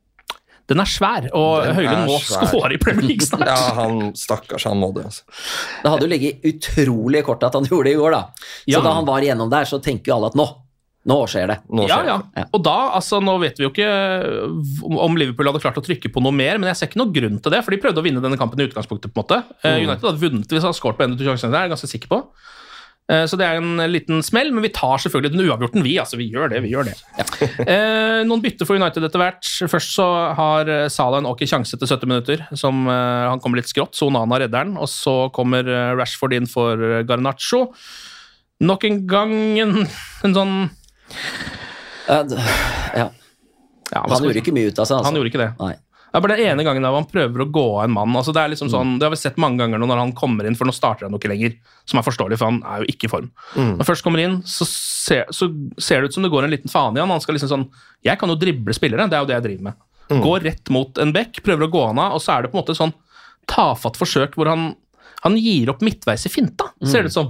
Den er svær, og Den Høylund må skåre i Premier League snart. Ja, han stakkars, han må det. altså. Det hadde jo ligget utrolig kort at han gjorde det i går, da. Så Ja. da han var igjennom der, så tenker jo alle at nå, nå skjer det. Nå Ja, ja. det. Og da, altså, nå vet vi jo ikke om Liverpool hadde klart å trykke på noe mer, men jeg ser ikke noe grunn til det, for de prøvde å vinne denne kampen i utgangspunktet. på en måte. Mm. United hadde vunnet hvis de hadde skåret på en av to sjanser, det er jeg ganske sikker på. Eh, Så det er en liten smell, men vi tar selvfølgelig den uavgjorten, vi. altså Vi gjør det, vi gjør det. Eh, noen bytter for United etter hvert. Først så har eh, Salah en ok sjanse etter 70 minutter. som eh, Han kommer litt skrått, så Onana redder den. Og så kommer eh, Rashford inn for eh, Garnaccio. Nok en gang en, en sånn Ja, ja. Han gjorde ikke mye ut av seg. Altså. Han gjorde ikke det. Nei. Det er bare den ene gangen der han prøver å gå av en mann. altså Det er liksom sånn, det har vi sett mange ganger nå når han kommer inn, for nå starter han jo ikke lenger. Som er forståelig, for han er jo ikke i form. Når han først kommer inn, så ser, så ser det ut som det går en liten faen i han. Han skal liksom sånn Jeg kan jo drible spillere, det er jo det jeg driver med. Går rett mot en bekk, prøver å gå han av, og så er det på en måte sånn tafatt forsøk hvor han, han gir opp midtveis i finta, ser det ut som.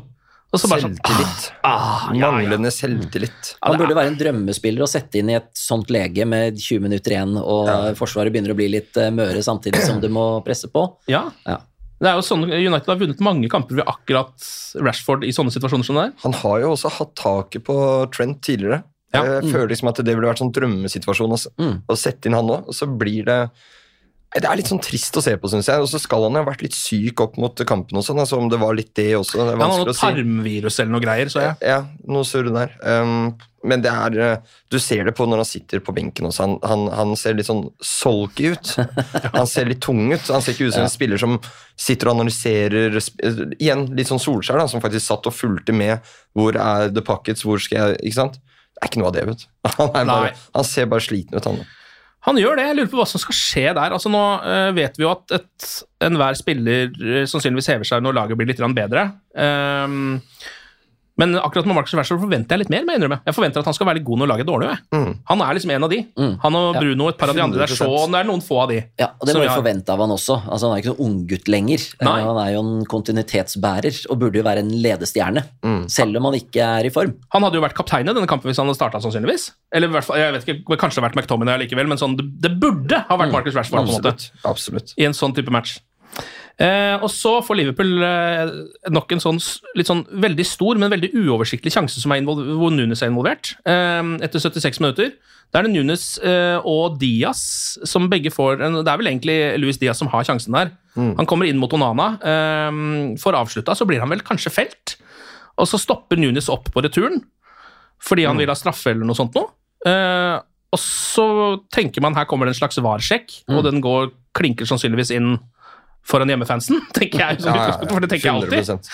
Og så bare sånn Selvtillit. ah, ja, ja. Manglende selvtillit. Han burde være en drømmespiller å sette inn i et sånt lege med 20 minutter igjen, og Forsvaret begynner å bli litt eh, møre samtidig som du må presse på. Ja. Ja. Det er jo sånn, United har vunnet mange kamper ved akkurat Rashford i sånne situasjoner som det der. Han har jo også hatt taket på Trent tidligere. Ja. Jeg føler liksom at det ville vært sånn drømmesituasjon også, Mm. å sette inn han nå, og så blir det det er litt sånn trist å se på, syns jeg. Og så skal han jo ha vært litt syk opp mot kampen og sånn, altså om det var litt det også. Det er Han har vanskelig noe å si. tarmvirus eller noe greier, så jeg. Ja, noe surre der. Um, men det er eh, Du ser det på når han sitter på benken også. Han, han, han ser litt sånn solky ut. Han ser litt tung ut. Han ser ikke ut som en spiller som sitter og analyserer Igjen litt sånn Solskjær, da, som faktisk satt og fulgte med. Hvor er the pockets? Hvor skal jeg Ikke sant? Det er ikke noe av det, vet du. Han, bare, han ser bare sliten ut, han. Han gjør det. Jeg lurer på hva som skal skje der. Altså Nå uh, vet vi jo at enhver spiller uh, sannsynligvis hever seg når laget blir litt bedre. Ehm, men akkurat med Marcus Rashford forventer jeg litt mer. Jeg. Jeg forventer at han skal være litt god når laget er dårlig. Mm. Han er liksom en av de. Mm. Han og Bruno og et par av de andre. Det er, så, det er noen få av de. Ja, og det må vi forvente av han også. Altså, han er ikke noen unggutt lenger. Nei. Han er jo en kontinuitetsbærer og burde jo være en ledestjerne, Mm. selv om han ikke er i form. Han hadde jo vært kaptein i denne kampen hvis han hadde starta, sannsynligvis. Eller i hvert fall, jeg vet ikke, kanskje det hadde vært McTominay likevel, men sånn, det, det burde ha vært Marcus Rashford. på en måte. Absolutt. Absolutt. i en sånn type match. Eh, og så får Liverpool eh, nok en sånn litt sånn veldig stor, men veldig uoversiktlig sjanse som er hvor Nunes er involvert. Eh, etter 76 minutter. Da er det Nunes og Diaz som begge får en, Det er vel egentlig Luis Diaz som har sjansen der. Han kommer inn mot Onana, får avslutta, så blir han vel kanskje felt. Og så stopper Nunes opp på returen fordi han vil ha straffe eller noe sånt noe. Eh, og så tenker man her kommer det en slags varsjekk, mm. og den går, klinker sannsynligvis inn foran hjemmefansen, tenker jeg. Som Ja, ja, ja. for det tenker jeg alltid.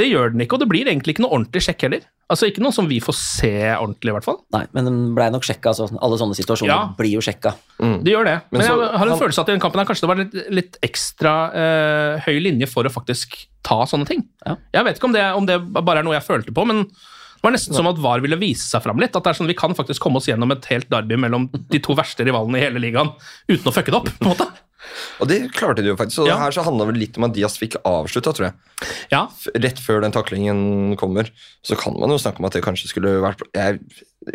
Det gjør den ikke, og det blir egentlig ikke noe ordentlig sjekk heller. Altså Ikke noe som vi får se ordentlig, i hvert fall. Nei, men den blei nok sjekka. Altså, alle sånne situasjoner Ja. blir jo sjekka. Det gjør det. Men, Men så- jeg har en han- følelse at i den kampen her kanskje det var litt, litt ekstra eh, høy linje for å faktisk ta sånne ting. Ja. Jeg vet ikke om det, om det bare er noe jeg følte på, men det var nesten som at VAR ville vise seg fram litt. At det er sånn Vi kan faktisk komme oss gjennom et helt derby mellom de to verste rivalene i hele ligaen uten å fucke det opp. på en måte. Og det klarte de jo faktisk. Og Ja. her så handla det litt om at Diaz fikk avslutta, tror jeg. Ja, Rett før den taklingen kommer. Så kan man jo snakke om at det kanskje skulle vært Jeg er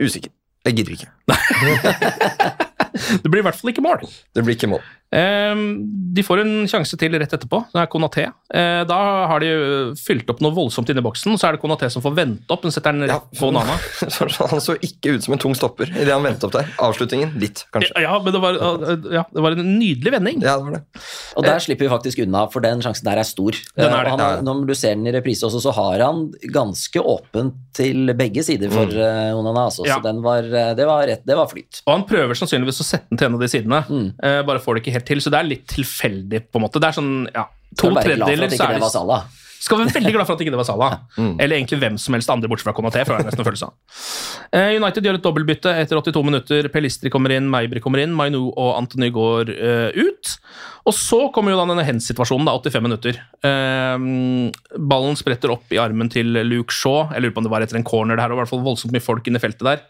usikker. Jeg gidder ikke. Det blir i hvert fall ikke mål. Det blir ikke mål. Ehm, de får en sjanse til rett etterpå. Det er Konaté. Eh, da har de fylt opp noe voldsomt inni boksen, så er det Konaté som får vente opp. Den setter den Ja, rett på Nana. Han så ikke ut som en tung stopper idet han vendte opp der. Avslutningen litt, kanskje. Ja, men det var, ja, det var en nydelig vending. Ja, det var det. Og der slipper vi faktisk unna, for den sjansen der er stor. Den er Eh, det, han, har- når du ser den i reprise også, så har han ganske åpent til begge sider for mm. Onana. Altså. Ja. Så den var, eh, det, var rett, det var flyt. Og han prøver sannsynligvis å sette den til en av de sidene, mm. bare får det ikke helt til. Så det er litt tilfeldig, på en måte. Det er sånn, ja, to tredjedeler så er det. Skal være veldig glad for at ikke det var Salah. Eller egentlig hvem som helst andre bortsett fra Konaté. får jeg nesten en følelse av. Eh, United gjør et dobbeltbytte etter 82 minutter. Pelistri kommer inn, Meibri kommer inn, Mainu og Antony går uh, ut. Og så kommer jo da denne hens-situasjonen, da, 85 minutter. Uh, ballen spretter opp i armen til Luke Shaw. Jeg lurer på om det var etter en corner. Det her var i hvert fall voldsomt mye folk inne i feltet der.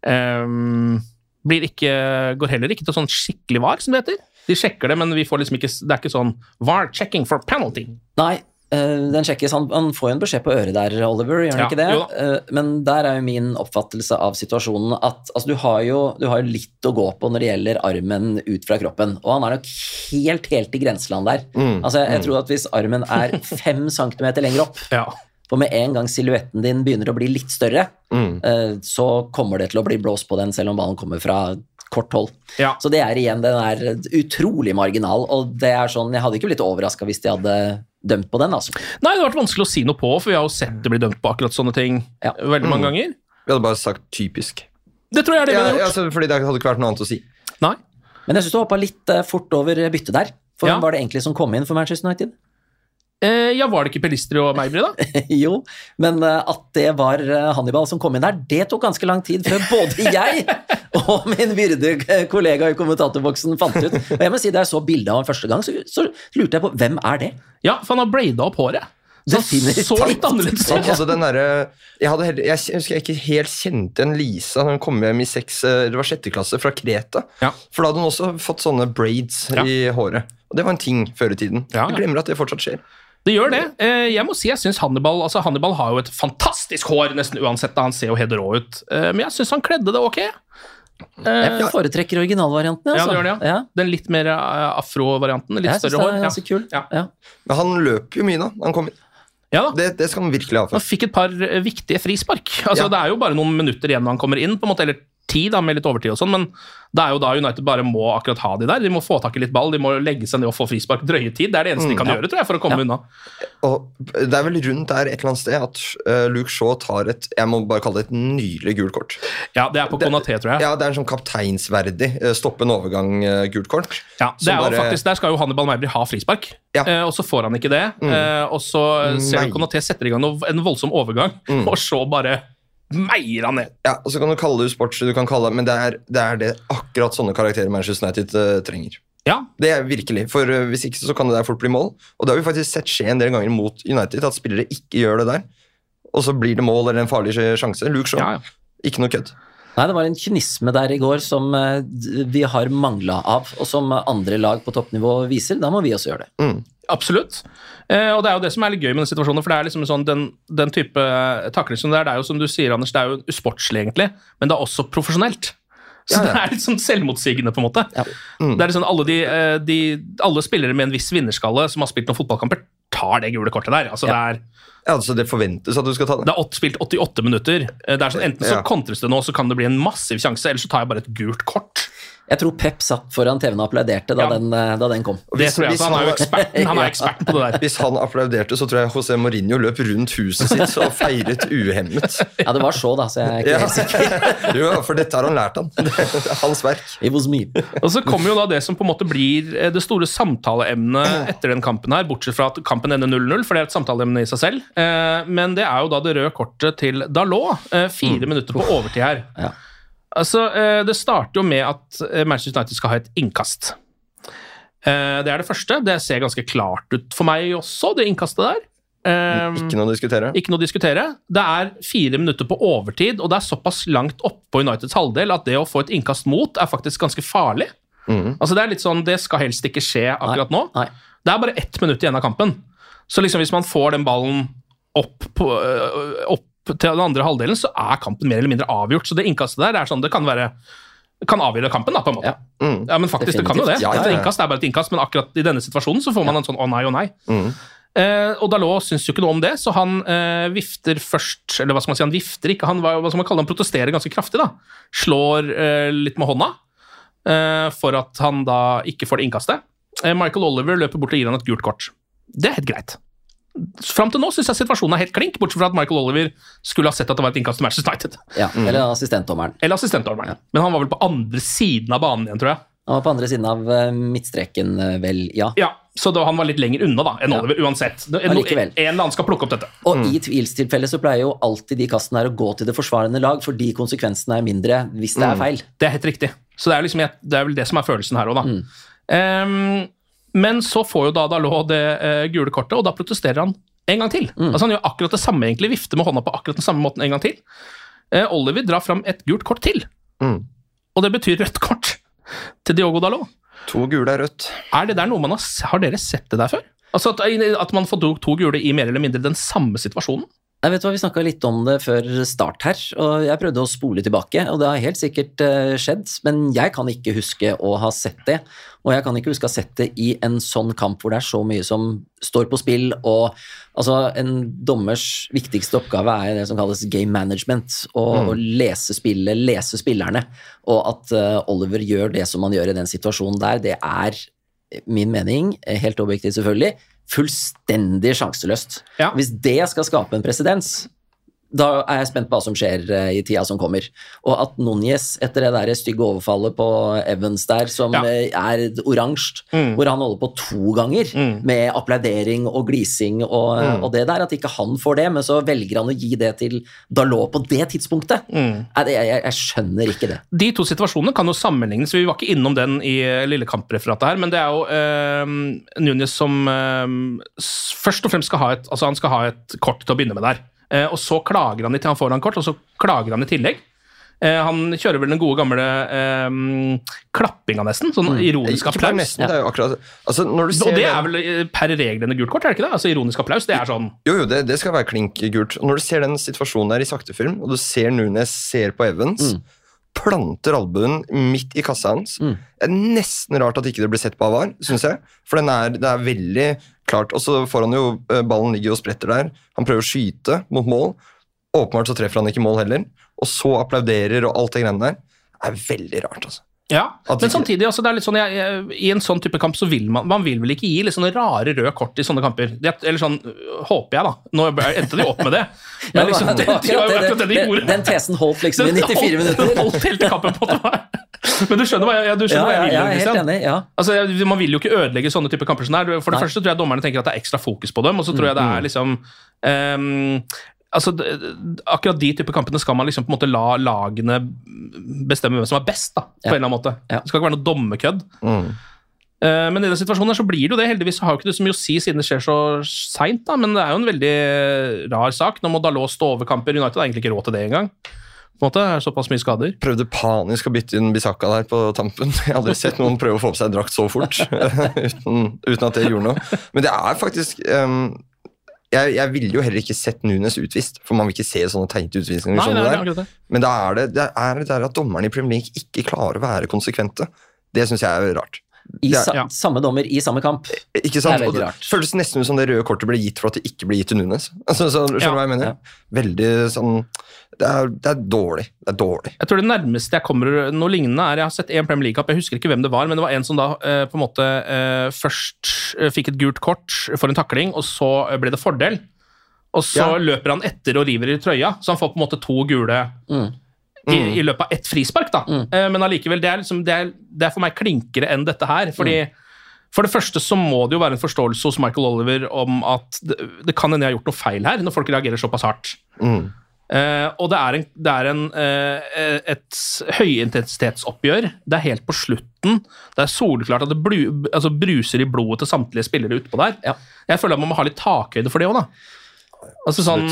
Eh, blir ikke, går heller ikke til sånn skikkelig var, som det heter. De sjekker det, men vi får liksom ikke, det er ikke sånn VAR checking for penalty. Nei, eh, den sjekkes. Han, han får jo en beskjed på øret der, Oliver, gjør han Ja, ikke det? Eh, men der er jo min oppfattelse av situasjonen at altså, du, har jo, du har jo litt å gå på når det gjelder armen ut fra kroppen, og han er nok helt, helt i grenseland der. Mm, Altså, jeg mm. tror at hvis armen er fem centimeter lenger opp, for med en gang silhuetten din begynner å bli litt større, Mm. eh, så kommer det til å bli blåst på den, selv om ballen kommer fra kort hold. Så det er igjen, den er utrolig marginal, og det er sånn, jeg hadde ikke blitt overraska hvis de hadde dømt på den, altså. Nei, det har vært vanskelig å si noe på, for vi har jo sett det bli dømt på akkurat sånne ting veldig mange Mm. ganger. Vi hadde bare sagt typisk. Det tror jeg er det vi hadde gjort. ja, altså, fordi det hadde ikke vært noe annet å si. Nei. Men jeg syns du hoppa litt eh, fort over byttet der. For Ja. hvem var det egentlig som kom inn for Manchester United? Eh, ja, var det ikke Pelistri og Meibri, da? jo, men eh, at det var eh, Hannibal som kom inn der, det tok ganske lang tid før både jeg og min byrdige kollega i kommentatorboksen fant ut. Og jeg må si, Da jeg så bildet av ham første gang, så, så lurte jeg på hvem er det? Ja, for han har brada opp håret. Så han så litt annerledes ut. Altså, jeg, heller- jeg husker jeg ikke helt kjente en Lisa når hun kom hjem i seks, eh, det var sjette klasse fra Kreta. For da hadde hun også fått sånne braids Ja. i håret. Og det var en ting før i tiden. Ja, ja. Jeg glemmer at det fortsatt skjer. Det gjør det. Eh, Jeg må si jeg synes Hannibal altså Hannibal har jo et fantastisk hår, nesten uansett. da Han ser jo helt rå ut. Eh, Men jeg syns han kledde det ok. Jeg foretrekker originalvarianten. Ja, Altså. det gjør det, ja. Den litt mer eh, afro-varianten. Litt Jeg synes større hår. det er Ja. ganske kul. Ja. Men han løper jo mye da, han kom inn. Ja da. Det, det skal han virkelig ha for. Han fikk et par eh, viktige frispark. Altså, Ja. Det er jo bare noen minutter igjen når han kommer inn, på en måte, eller tid da, med litt overtid og sånn, men det er jo da United bare må akkurat ha de der. De må få tak i litt ball, de må legge seg ned og få frispark drøye tid. Det er det eneste Mm, de kan ja. gjøre, tror jeg, for å komme unna. Og det er vel rundt der et eller annet sted at eh, Luke Shaw tar et jeg må bare kalle det et nydelig gult kort. Ja, det er på Konaté, tror jeg. Ja, Det er en sånn kapteinsverdig eh, stoppe en overgang-gult kort. Ja, det er jo bare- faktisk, Der skal jo Hannibal Meibri ha frispark, eh, og så får han ikke det. Mm. Eh, og så ser Konaté setter i gang noe, en voldsom overgang, Mm. og så bare meier han ned. Ja, og så kan du kalle det usportslig, du kan kalle det, men det er, det er det akkurat sånne karakterer Manchester United uh, trenger. Ja. Det er virkelig, for eh, Hvis ikke så kan det der fort bli mål. Og det har vi faktisk sett skje en del ganger mot United, at spillere ikke gjør det der. Og så blir det mål eller en farlig sjanse. Luke Shaw, ikke noe kødd. Nei, det var en kynisme der i går som eh, vi har mangla av, og som andre lag på toppnivå viser. Da må vi også gjøre det. Absolutt. Eh, og det er jo det som er litt gøy med den situasjonen, for det er liksom sånn, den, den type takling som det er, det er jo som du sier, Anders, det er jo usportslig egentlig, men det er også profesjonelt. Så Ja, ja. det er litt sånn selvmotsigende, på en måte. Mm. Det er liksom alle, de, eh, de, alle spillere med en viss vinnerskalle som har spilt noen fotballkamper, tar det gule kortet der. Altså, det er Ja, altså Det forventes at du skal ta det. det er spilt 88 minutter. Eh, Det er sånn, enten så Ja. kontres det nå, så kan det bli en massiv sjanse, eller så tar jeg bare et gult kort. Jeg tror Pep satt foran TV-en og applauderte da, Ja. den, eh, da den kom. Det hvis- tror jeg, han er jo eksperten, han er eksperten på det der. Hvis han applauderte, så tror jeg José Mourinho løp rundt huset sitt og feiret uhemmet. Ja, det var så, da, så jeg er ikke Ja. helt sikker. Jo, for dette har han lært han. Hans verk. It was me. Og så kommer jo da det som på en måte blir eh, det store samtaleemnet etter den kampen her, bortsett fra at kampen ender 0-0, for det er et samtaleemne i seg selv. Eh, Men det er jo da det røde kortet til Dalot. Fire Fire minutter på overtid her. Ja. Altså, eh, Det starter jo med at eh, Manchester United skal ha et innkast. Eh, Det er det første. Det ser ganske klart ut for meg også, det innkastet der. Ikke noe å diskutere. ikke noe å diskutere. Det er fire minutter på overtid, og det er såpass langt opp på Uniteds halvdel at det å få et innkast mot er faktisk ganske farlig. Mm. Altså Det er litt sånn, det skal helst ikke skje akkurat nå. Nei. Det er bare ett minutt igjen av kampen. Så liksom hvis man får den ballen opp, på, opp til den andre halvdelen, så er kampen mer eller mindre avgjort. Så det innkastet der er sånn, det kan være kan avgjøre kampen, da, på en måte. Ja. Mm. Ja, men faktisk, det kan jo det. Definitivt. Ja, ja, Et innkast er bare et innkast, men akkurat i denne situasjonen så får man en sånn å nei, å nei. Mm. Eh, og Dalot syns jo ikke noe om det, så han eh, vifter først Eller hva skal man si, han vifter ikke, han hva hva skal man kalle det, han protesterer ganske kraftig. da. Slår eh, litt med hånda eh, for at han da ikke får det innkastet. Eh, Michael Oliver løper bort og gir han et gult kort. Det er helt greit. Fram til nå syns jeg situasjonen er helt klink, bortsett fra at Michael Oliver skulle ha sett at det var et innkast til Manchester United. Ja, Eller assistentdommeren. Eller assistentdommeren. Men han var vel på andre siden av banen igjen, tror jeg. Han var på andre siden av eh, midtstreken, eh, vel, ja. Ja, Så da, han var litt lenger unna da, enn Ja. Oliver, uansett. En, en Allikevel. eller annen skal plukke opp dette. Og i tvilstilfelle så pleier jo alltid de kastene her å gå til det forsvarende lag, fordi konsekvensene er mindre hvis det er feil. Det er helt riktig. Så det er, liksom, det er vel det som er følelsen her òg, da. Mm. Ehm, men så får jo da Dalot det eh, gule kortet, og da protesterer han en gang til. Mm. Altså Han gjør akkurat det samme, egentlig, vifter med hånda på akkurat den samme måten en gang til. Eh, Oliver drar fram et gult kort til, Mm. og det betyr rødt kort til Diogo Dalot. To gule er rødt. Er det der noe man har, har dere sett det der før? Altså at, at man får to, gule i mer eller mindre den samme situasjonen. Jeg vet hva, Vi snakka litt om det før start her, og jeg prøvde å spole tilbake. og Det har helt sikkert uh, skjedd, men jeg kan ikke huske å ha sett det. Og jeg kan ikke huske å ha sett det i en sånn kamp hvor det er så mye som står på spill. og altså, En dommers viktigste oppgave er det som kalles game management. Å mm. Å lese spillet, lese spillerne. Og at uh, Oliver gjør det som han gjør i den situasjonen der, det er min mening, helt objektivt selvfølgelig, fullstendig sjanseløst. Ja. Hvis det skal skape en presedens, da er jeg spent på hva som skjer eh, i tida som kommer. Og at Núñez, etter det der stygge overfallet på Evans der, som ja. Eh, er oransje, mm. hvor han holder på to ganger mm. med applaudering og glising og, mm. og, det der, at ikke han får det, men så velger han å gi det til Dalot på det tidspunktet. Mm. Jeg, jeg, jeg, skjønner ikke det. De to situasjonene kan jo sammenlignes, vi var ikke innom den i eh, lille kampreferatet her, men det er jo øh, Núñez som øh, først og fremst skal ha et, altså han skal ha et kort til å begynne med der. Eh, og så klager han i til han får han kort, og så klager han i tillegg. Eh, han kjører vel den gode gamle eh, klappinga, nesten. Sånn mm. ironisk applaus. Nesten, det er jo akkurat, altså og det er vel per reglene gult kort, er det ikke det? Altså Ironisk applaus, det er sånn Jo, jo, det, det skal være klink gult. Når du ser den situasjonen der i saktefilm, og du ser Nunes ser på Evans mm planter albuen midt i kassa hans. Mm. Det er nesten rart at ikke det blir sett på av VAR, syns jeg. For er, det er veldig klart. Og så får han jo eh, Ballen ligger og spretter der. Han prøver å skyte mot mål. Åpenbart så treffer han ikke mål heller. Og så applauderer og alt det greiene der. Det er veldig rart, altså. Ja, men samtidig, altså, det er litt sånn, jeg, jeg, i en sånn type kamp så vil man man vil vel ikke gi litt sånne rare røde kort i sånne kamper. Det, eller sånn, håper jeg, da. Nå endte de opp med det. Men, liksom, det, det, det, det, de Den tesen holdt liksom i 94 minutter. Den holdt helt i kampen på det. Men du skjønner hva jeg, du skjønner ja, hva jeg vil? Ja, jeg er helt enig, ja. Altså, man vil jo ikke ødelegge sånne type kamper som det For det Nei. første tror jeg dommerne tenker at det er ekstra fokus på dem, og så tror jeg det er liksom um, altså, Akkurat de type kampene skal man liksom på en måte la lagene bestemme hvem som er best. da, på ja. en eller annen måte. Ja. Det skal ikke være noe dommekødd. Mm. Uh, men i den situasjonen her så blir det jo det. Heldigvis har jo ikke det så mye å si siden det skjer så seint, men det er jo en veldig rar sak. Nå må Dalot stå over kamper. United har egentlig ikke råd til det engang. På en måte, er såpass mye skader. Prøvde panisk å bytte inn Bisakka der på tampen. Jeg har aldri sett noen prøve å få på seg drakt så fort uten, uten, at det gjorde noe. Men det er faktisk um, jeg, jeg ville jo heller ikke sett Nunes utvist, for man vil ikke se sånne teite utvisninger. Nei, nei, nei, det. Men da er det, det er det at dommerne i Premier League ikke klarer å være konsekvente. Det syns jeg er rart. I sa ja. Samme dommer i samme kamp. Ikke sant? Det er veldig rart. Det føles nesten ut som det røde kortet ble gitt for at det ikke ble gitt til Nunes. Altså, så, skjønner du ja. hva jeg mener? Ja. Veldig sånn det er, det er, dårlig. Det er dårlig. Jeg tror det nærmeste jeg kommer noe lignende, er Jeg har sett en Premier League-kamp, jeg husker ikke hvem det var, men det var en som da eh, på en måte eh, først eh, fikk et gult kort for en takling, og så ble det fordel. Og så ja. løper han etter og river i trøya, så han får på en måte to gule mm. I, mm. i, løpet av ett frispark. da. Mm. Eh, men allikevel, det liksom, det, det er, for meg klinkere enn dette her. fordi mm. For det første så må det jo være en forståelse hos Michael Oliver om at det, det kan hende jeg har gjort noe feil her, når folk reagerer såpass hardt. Mm. Uh, og det er, en, det er en, uh, et høyintensitetsoppgjør. Det er helt på slutten. Det er soleklart at det blu, altså bruser i blodet til samtlige spillere utpå der. Ja. Jeg føler at man må ha litt takhøyde for det òg, da. Altså sånn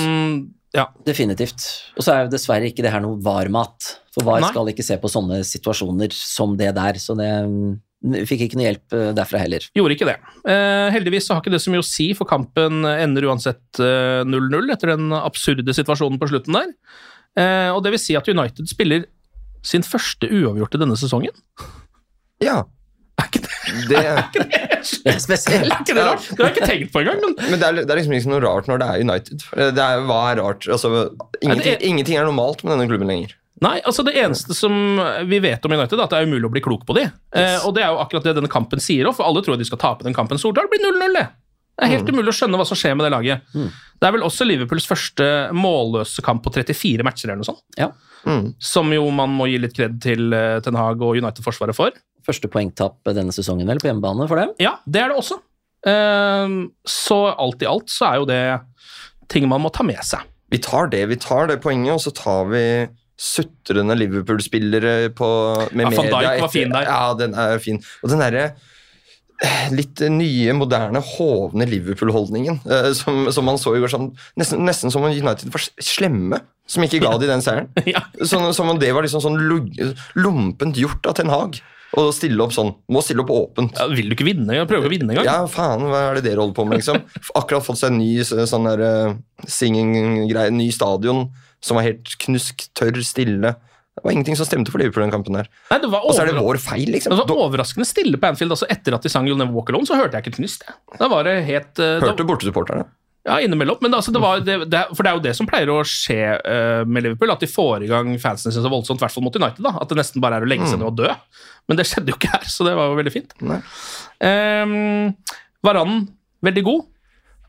ja. Definitivt. Og så er jo dessverre ikke det her noe VAR-mat. For VAR Nei. skal ikke se på sånne situasjoner som det der. Så det mm, fikk ikke noe hjelp eh, derfra heller. Gjorde ikke det. Eh, heldigvis så har ikke det så mye å si, for kampen ender uansett 0-0 eh, etter den absurde situasjonen på slutten der. Eh, og det vil si at United spiller sin første uavgjorte denne sesongen. Ja. Er ikke det, er ikke det spesielt? Er ikke det rart? Det har jeg ikke tenkt på engang. Men, men det, er, det, er, liksom ikke noe rart når det er United. Det er, hva er rart? Altså, ingenting, er, ingenting, er normalt med denne klubben lenger. Nei, altså Det eneste som vi vet om United, er at det er umulig å bli klok på de. Eh, yes. Eh, og det er jo akkurat det denne kampen sier òg, for alle tror at de skal tape den kampen. Soldahl blir 0-0, det. Det er helt mm. umulig å skjønne hva som skjer med det laget. Mm. Det er vel også Liverpools første målløse kamp på 34 matcher, eller noe sånt. Ja. Mm. Som jo man må gi litt kred til uh, Ten Hag og United-forsvaret for. Første poengtapp denne sesongen vel på hjemmebane for dem? Ja, det er det også. Uh, så alt i alt så er jo det ting man må ta med seg. Vi tar det, vi tar det poenget, og så tar vi sutrende Liverpool-spillere med ja, media. Van Dijk var fin der. Ja, den er fin. Og den derre litt nye, moderne, hovne Liverpool-holdningen uh, som, som, man så i går. Sånn, nesten, nesten, som om United var slemme som ikke ga de den seieren. ja. sånn, som om det var liksom sånn lumpent gjort av Ten Hag. Og stille opp sånn. Må stille opp åpent. Ja, vil du ikke vinne? Prøver ikke å vinne engang? Ja, faen, hva er det dere holder på med, liksom? Akkurat fått seg en ny sånn der uh, singing-greie, ny stadion, som var helt knusktørr, stille. Det var ingenting som stemte for Liverpool den kampen der. Nei, det var Og så er det vår feil, liksom. Det var overraskende stille på Anfield. Altså etter at de sang You'll Never Walk Alone, så hørte jeg ikke et knyst. Da var det helt eh, da, Hørte bortesupporterne. Ja, innimellom. Men altså, det var, det, det, for det er jo det som pleier å skje uh, med Liverpool, at de får i gang fansene sin så voldsomt, i hvert fall mot United. da, At det nesten bare er å legge seg ned og dø. Men det skjedde jo ikke her, så det var jo veldig fint. Um, Varan, veldig god.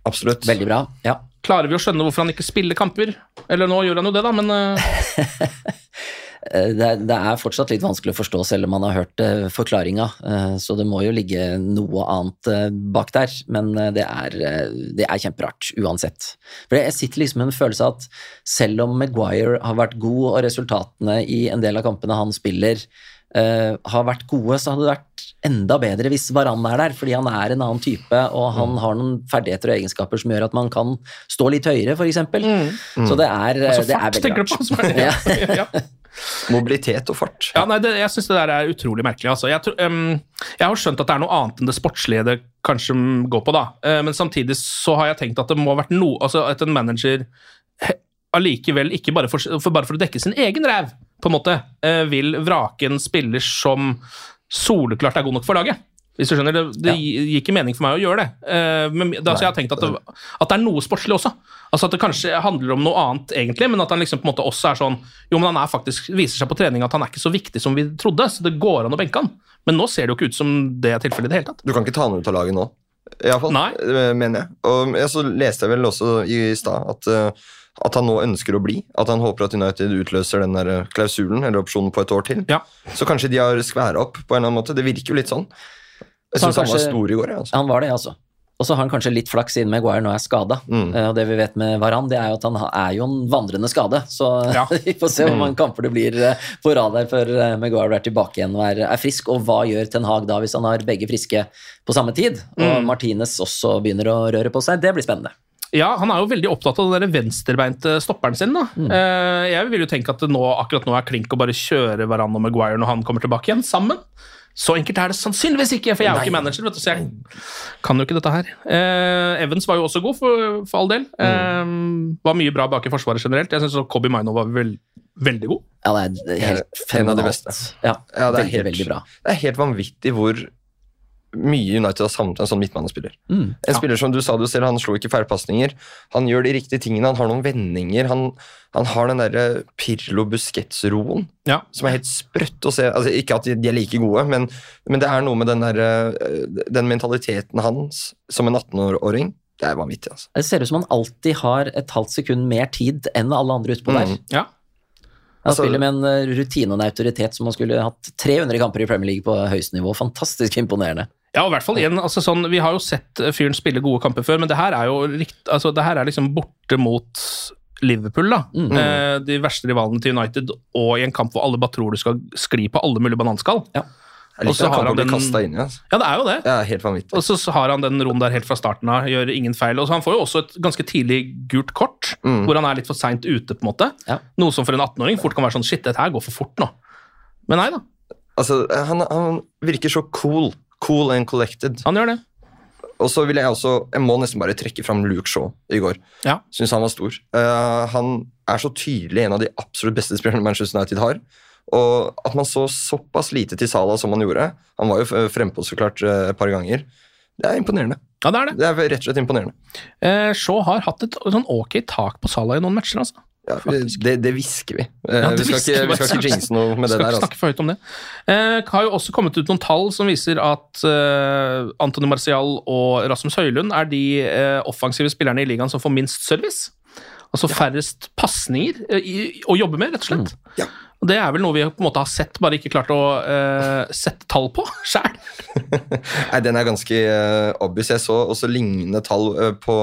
Absolutt. Veldig bra. Ja. Klarer vi å skjønne hvorfor han ikke spiller kamper? Eller nå gjør han jo det, da, men Eh, Det, er- det er fortsatt litt vanskelig å forstå, selv om man har hørt uh, forklaringa. eh, så det må jo ligge noe annet eh, bak der. Men eh, det, er, eh, det er kjemperart, uansett. For jeg sitter liksom med en følelse av at selv om Maguire har vært god, og resultatene i en del av kampene han spiller, Uh, har vært gode, så hadde det vært enda bedre hvis Varan er der, fordi han er en annen type, og han har noen ferdigheter og egenskaper som gjør at man kan stå litt høyere, f.eks. Så det er, altså, det er veldig rart. Mobilitet og fart. Ja, nei, det, jeg syns det der er utrolig merkelig. Altså. Jeg, em, jeg har skjønt at det er noe annet enn det sportslige det kanskje går på, da. Uh, men samtidig så har jeg tenkt at det må ha vært noe Altså at en manager allikevel, ikke bare for, for, bare for å dekke sin egen ræv, på en måte, uh, vil vrake en spiller som soleklart er god nok for laget. Hvis du skjønner, Det, det gir ikke mening for meg å gjøre det. Uh, men da, jeg har tenkt at det, at det er noe sportslig også. Altså At det kanskje handler om noe annet, egentlig, men at han liksom på en måte også er sånn Jo, men han er faktisk, viser seg på trening at han er ikke så viktig som vi trodde, så det går an å benke han. Men nå ser det jo ikke ut som det er tilfellet i det hele tatt. Du kan ikke ta han ut av laget nå. Iallfall, Nei. mener jeg. Og så leste jeg vel også i stad at, uh, at han nå ønsker å bli. At han håper at United utløser den der eh, klausulen eller opsjonen på et år til. Ja. Så kanskje de har skværa opp på en eller annen måte. Det virker jo litt sånn. Jeg syns han han var stor i går. jeg, Altså. Han var det, altså. Og så har han kanskje litt flaks siden Maguire nå er skada. Mm. Og det vi vet med Varan, det er jo at han er jo en vandrende skade. Så Ja. vi får se hvor mange kamper det blir eh, på rad her før eh, Maguire er tilbake igjen og er, er frisk. Og hva gjør Ten Hag da hvis han har begge friske på samme tid? Og Martinez også begynner å røre på seg. Det blir spennende. Ja, han er jo veldig opptatt av den venstrebeinte stopperen sin. da. Mm. jeg vil jo tenke at nå, akkurat nå er klink å bare kjøre Varan og Maguire når han kommer tilbake igjen, sammen. Så enkelt er det sannsynligvis ikke, for jeg er jo ikke manager, vet du, så jeg kan jo ikke dette her. Eh, Evans var jo også god, for, for all del. Eh, var mye bra bak i forsvaret generelt. Jeg syns Kobi Maino var vel, veldig god. Ja, det er helt En av de fenomenalt. beste. Ja, Ja, det er veldig, veldig bra. Det er helt vanvittig hvor mye United har savnet en sånn midtbanespiller. Mm. En spiller som du sa du selv, han slo ikke feilpasninger. Han gjør de riktige tingene, han har noen vendinger. Han, han har den derre Pirlo Busquets-roen Ja. som er helt sprøtt å se. Altså, ikke at de er like gode, men, men det er noe med den, derre, eh, den mentaliteten hans som en 18-åring. Det er vanvittig, altså. Det ser ut som han alltid har et halvt sekund mer tid enn alle andre utpå der. Mm. Ja. Han Altså- spiller med en eh, rutine og en autoritet som han skulle hatt 300 kamper i Premier League på høyest nivå. Fantastisk imponerende. Ja, i hvert fall igjen, altså sånn, Vi har jo sett eh, fyren spille gode kamper før, men det her er jo rikt, altså det her er liksom borte mot Liverpool. da. Mm. Eh, de verste rivalene til United, og i en kamp hvor alle bare tror du skal skli på alle mulige bananskall. Ja. Og så har han den- inn. Altså. Ja, det er jo det. Er helt vanvittig. Og så har han den roen der helt fra starten av, gjør ingen feil. Og så Han får jo også et ganske tidlig gult kort, Mm. hvor han er litt for seint ute. på en måte. Ja. Noe som for en 18-åring fort kan være sånn Shit, dette her går for fort nå. Men nei da, Altså, han, han virker så cool. Cool and collected. han gjør det. Og så vil jeg også Jeg må nesten bare trekke fram Luke Shaw i går. Ja. Syns han var stor. Uh, han er så tydelig en av de absolutt beste spillerne Manchester United har. Og at man så såpass lite til Salah som man gjorde Han var jo frempå så klart eh, et par ganger. Det er imponerende. Ja, det er det. Det er rett og slett imponerende. Uh, Shaw har hatt et sånn ok tak på Salah i noen matcher. altså. Ja, det, det hvisker vi. Eh, Ja, det vi, skal ikke, vi. skal ikke jinxe noe med det der. Altså. for høyt om det. Eh, har jo også kommet ut noen tall som viser at eh, Antony Marcial og Rasmus Høylund er de eh, offensive spillerne i ligaen som får minst service. Altså færrest pasninger eh, å jobbe med, rett og slett. Ja. Og Det er vel noe vi på en måte har sett, bare ikke klart å uh, sette tall på sjæl. Nei, Den er ganske uh, obvious. Jeg så også lignende tall uh, på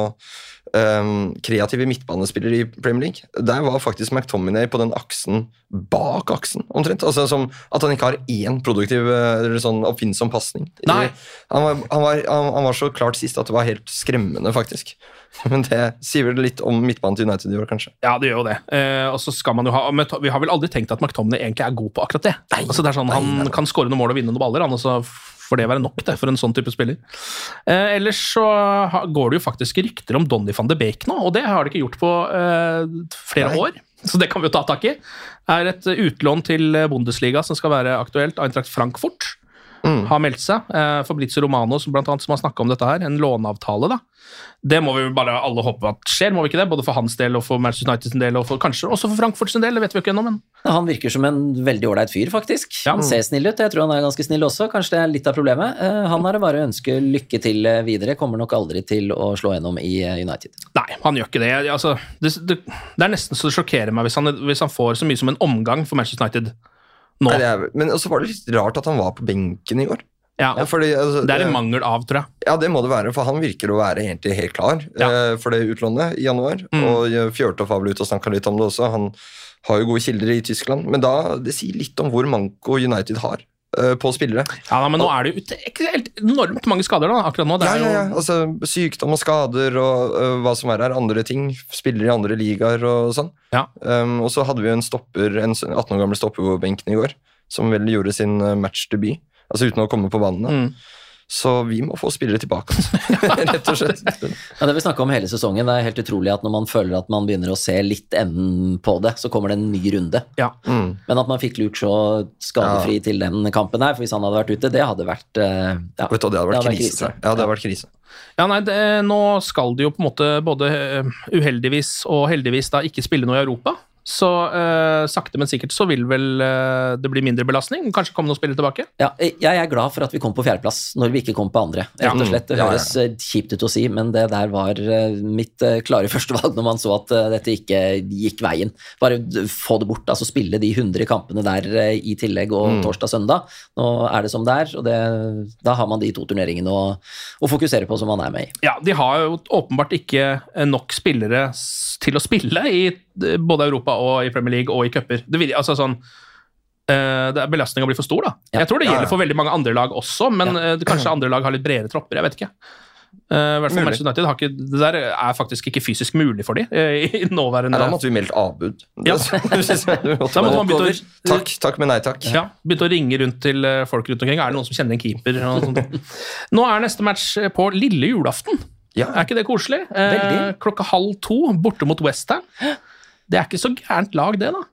um, kreative midtbanespillere i Premier League. Der var faktisk McTominay på den aksen bak aksen, omtrent. Altså som At han ikke har én produktiv eh, eller sånn oppfinnsom pasning. Han, var- han, han, han var så klart sist at det var helt skremmende, faktisk. Men det sier vel litt om midtbanen til United i år, kanskje. Ja, det gjør jo det. Eh, og så skal man jo ha Vi har vel aldri tenkt at McTominay egentlig er god på akkurat det. altså det er sånn, Han kan skåre noen mål og vinne noen baller, han, og så får det være nok det for en sånn type spiller. Eh, ellers så går det jo faktisk rykter om Donny van de Beek nå, og det har det ikke gjort på eh, flere Nei. år. Så det kan vi jo ta tak i. er et utlån til Bundesliga som skal være aktuelt. Eintracht Frankfurt har meldt seg. Eh, Fabrizio Romano som, blant annet, som har snakka om dette her. En låneavtale. da. Det må vi bare alle håpe at skjer, må vi ikke det? Både for hans del og for Manchester United sin del, og for, kanskje også for Frankfurt sin del. Det vet vi ikke ennå, men Han virker som en veldig ålreit fyr, faktisk. Ja. Han ser snill ut. Jeg tror han er ganske snill også. Kanskje det er litt av problemet. Eh, Han det bare å ønske lykke til eh, videre. Kommer nok aldri til å slå gjennom i United. Nei, han gjør ikke det. Altså, det, det, det er nesten så det sjokkerer meg hvis han, hvis han får så mye som en omgang for Manchester United nå. Nei, er, men så var det litt rart at han var på benken i går. Ja, Ja, fordi, altså, det er en mangel av, tror jeg. Ja, det må det være, for han virker å være egentlig helt klar Ja. eh, for det utlånet i januar. Mm. Og eh, Fjørtoft var vel ute og snakka litt om det også. Han har jo gode kilder i Tyskland. Men da, det sier litt om hvor manko United har eh, på spillere. Ja, da, Men nå er det jo ikke helt enormt mange skader da, akkurat nå. Ja, ja, ja. Altså, sykdom og skader og uh, hva som er her. Andre ting. Spillere i andre ligaer og sånn. Ja. Um, og så hadde vi jo en stopper, en 18 år gammel stopper på benken i går, som vel gjorde sin øh, matchdebut. Altså uten å komme på banen. da. Mm. Så vi må få spillere tilbake, altså. rett og slett. Ja, det vi snakka om hele sesongen, det er helt utrolig at når man føler at man begynner å se litt enden på det, så kommer det en ny runde. ja. Mm. Men at man fikk lurt så skadefri til den kampen her, for hvis han hadde vært ute, det hadde vært eh, ja, Vet du, det hadde vært det hadde krise, tror. Ja, det hadde vært krise. ja, nei, det, Nå skal de jo på en måte både eh, uheldigvis og heldigvis da ikke spille noe i Europa. Så uh, sakte, men sikkert så vil vel uh, det bli mindre belastning. Kanskje komme noen spillere tilbake. Ja, jeg er glad for at vi kom på fjerdeplass når vi ikke kom på andre. Rett og slett, Det Ja, ja. høres eh, kjipt ut å si, men det der var eh, mitt eh, klare førstevalg når man så at eh, dette ikke gikk veien. Bare få det bort, altså spille de 100 kampene der eh, i tillegg og torsdag-søndag. Nå er det som det er, og det, da har man de to turneringene å, å fokusere på som man er med i. Ja, De har jo åpenbart ikke eh, nok spillere til å spille i eh, både Europa og i Premier League og i cuper. Altså sånn, uh, er Belastninga blir for stor, da. Ja. Jeg tror det gjelder for veldig mange andre lag også, men eh, det- kanskje andre lag har litt bredere tropper. Jeg vet ikke. Uh, hvert fall Manchester United ikke, Det der er faktisk ikke fysisk mulig for dem Uh, i nåværende da måtte vi meldt avbud. Ja. Å, Takk, takk, men nei takk. ja, begynte å ringe rundt til eh, folk rundt omkring. Er det noen som kjenner en keeper? Nå er neste match eh, på lille julaften. Ja. Er ikke det koselig? Uh, klokka halv to, borte mot Westham. Det er ikke så gærent lag, det, da.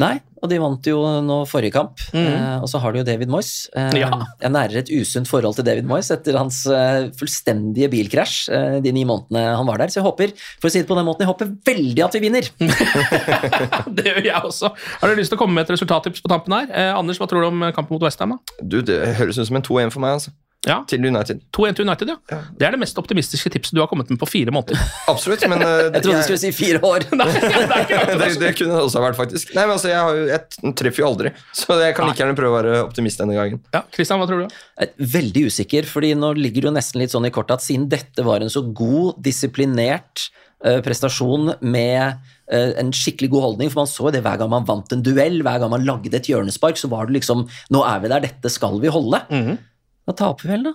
Nei, og de vant jo nå forrige kamp, eh, og så har de jo David Moyes. Eh, Mm. Ja. Jeg nærer et usunt forhold til David Moyes etter hans eh, fullstendige bilkrasj eh, de ni månedene han var der, så jeg håper for å si det på den måten, jeg håper veldig at vi vinner. det gjør jeg også. Har du lyst til å komme med et resultattips på tampen her? Eh, Anders, hva tror du om kampen mot Westham? Du, det høres ut som en 2-1 for meg, altså. Ja, Til United. 2-1 til United, ja. Det er det mest optimistiske tipset du har kommet med på fire måneder. Absolutt, men uh, Jeg trodde du skulle si fire år. Nei, det er ikke det, det kunne det også vært, faktisk. Nei, men altså, Jeg, har jo, jeg treffer jo aldri, så jeg kan like gjerne prøve å være optimist denne gangen. Ja, Christian, hva tror du? Veldig usikker, fordi nå ligger det jo nesten litt sånn i kortet at siden dette var en så god, disiplinert eh, prestasjon med eh, en skikkelig god holdning, for man så det hver gang man vant en duell, hver gang man lagde et hjørnespark, så var det liksom Nå er vi der, dette skal vi holde. Da taper vi vel, da.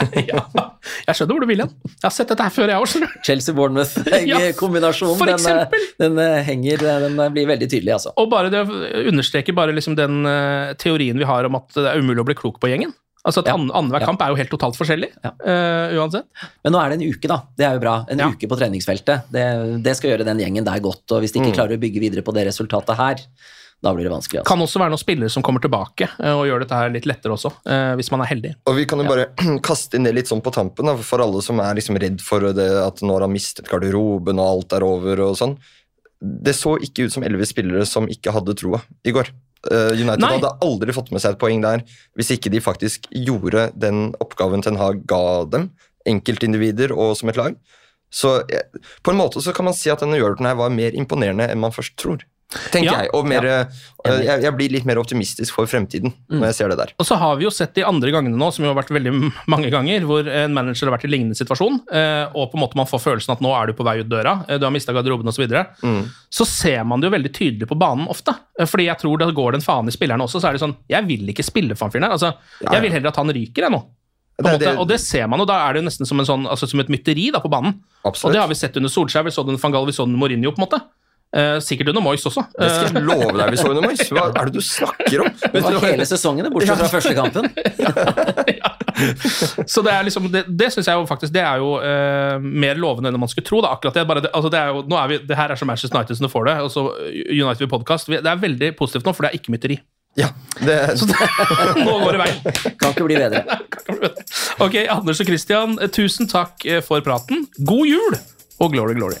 ja, jeg skjønner hvor du vil hen. Jeg har sett dette her før, jeg òg. Chelsea-Bournemouth-kombinasjonen, ja, den, eh, den eh, henger Den eh, blir veldig tydelig, altså. Og bare det understreker bare liksom den uh, teorien vi har om at det er umulig å bli klok på gjengen. Altså at Ja. an, Annenhver Ja. kamp er jo helt totalt forskjellig, Ja. uh, uansett. Men nå er det en uke, da. Det er jo bra. En Ja. uke på treningsfeltet. Det, det skal gjøre den gjengen der godt. Og hvis de ikke klarer å bygge videre på det resultatet her, da blir det vanskelig. Altså. Kan også være noen spillere som kommer tilbake eh, og gjør dette her litt lettere også, eh, hvis man er heldig. Og vi kan jo bare kaste inn det litt sånn på tampen, da, for alle som er liksom redd for det at nå har han mistet garderoben og alt er over og sånn. Det så ikke ut som elleve spillere som ikke hadde troa i går. Eh, United Nei. hadde aldri fått med seg et poeng der hvis ikke de faktisk gjorde den oppgaven Ten Hag ga dem, enkeltindivider og som et lag. Så på en måte så kan man si at denne Euroten her var mer imponerende enn man først tror. Tenker Ja. jeg. Og mer, ja. jeg, jeg blir litt mer optimistisk for fremtiden Mm. når jeg ser det der. Og så har vi jo sett de andre gangene nå, som jo har vært veldig mange ganger, hvor en manager har vært i lignende situasjon, eh, og på en måte man får følelsen at nå er du på vei ut døra, eh, du har mista garderoben osv. Så, videre. Mm. så ser man det jo veldig tydelig på banen ofte. Eh, Fordi jeg tror det går den faen i spillerne også, så er det sånn Jeg vil ikke spille for han fyren her. Altså, Ja, jeg vil heller at han ryker, jeg nå. Det det- og det ser man jo, da er det jo nesten som, en sånn, altså, som et mytteri da, på banen. Absolutt. Og det har vi sett under Solskjær, vi så det under van Gaal, vi så det under Mourinho, på en måte. Eh, sikkert under Moyes også. Det skal Eh, jeg love deg vi så under Moyes. Hva er det du snakker om? Det var hele sesongen, det, bortsett fra første kampen. Så det er liksom, det, det synes jeg jo faktisk det er jo uh, mer lovende enn man skulle tro. Da. Akkurat det, bare det, altså det, er jo, nå er vi, det her er så Manchester United som du får det. og så United podcast. Det er veldig positivt nå, for det er ikke mytteri. Ja, det, Nå går det veien. Kan ikke bli bedre. Ok, Anders og Christian, eh, tusen takk eh, for praten. God jul og glory, glory.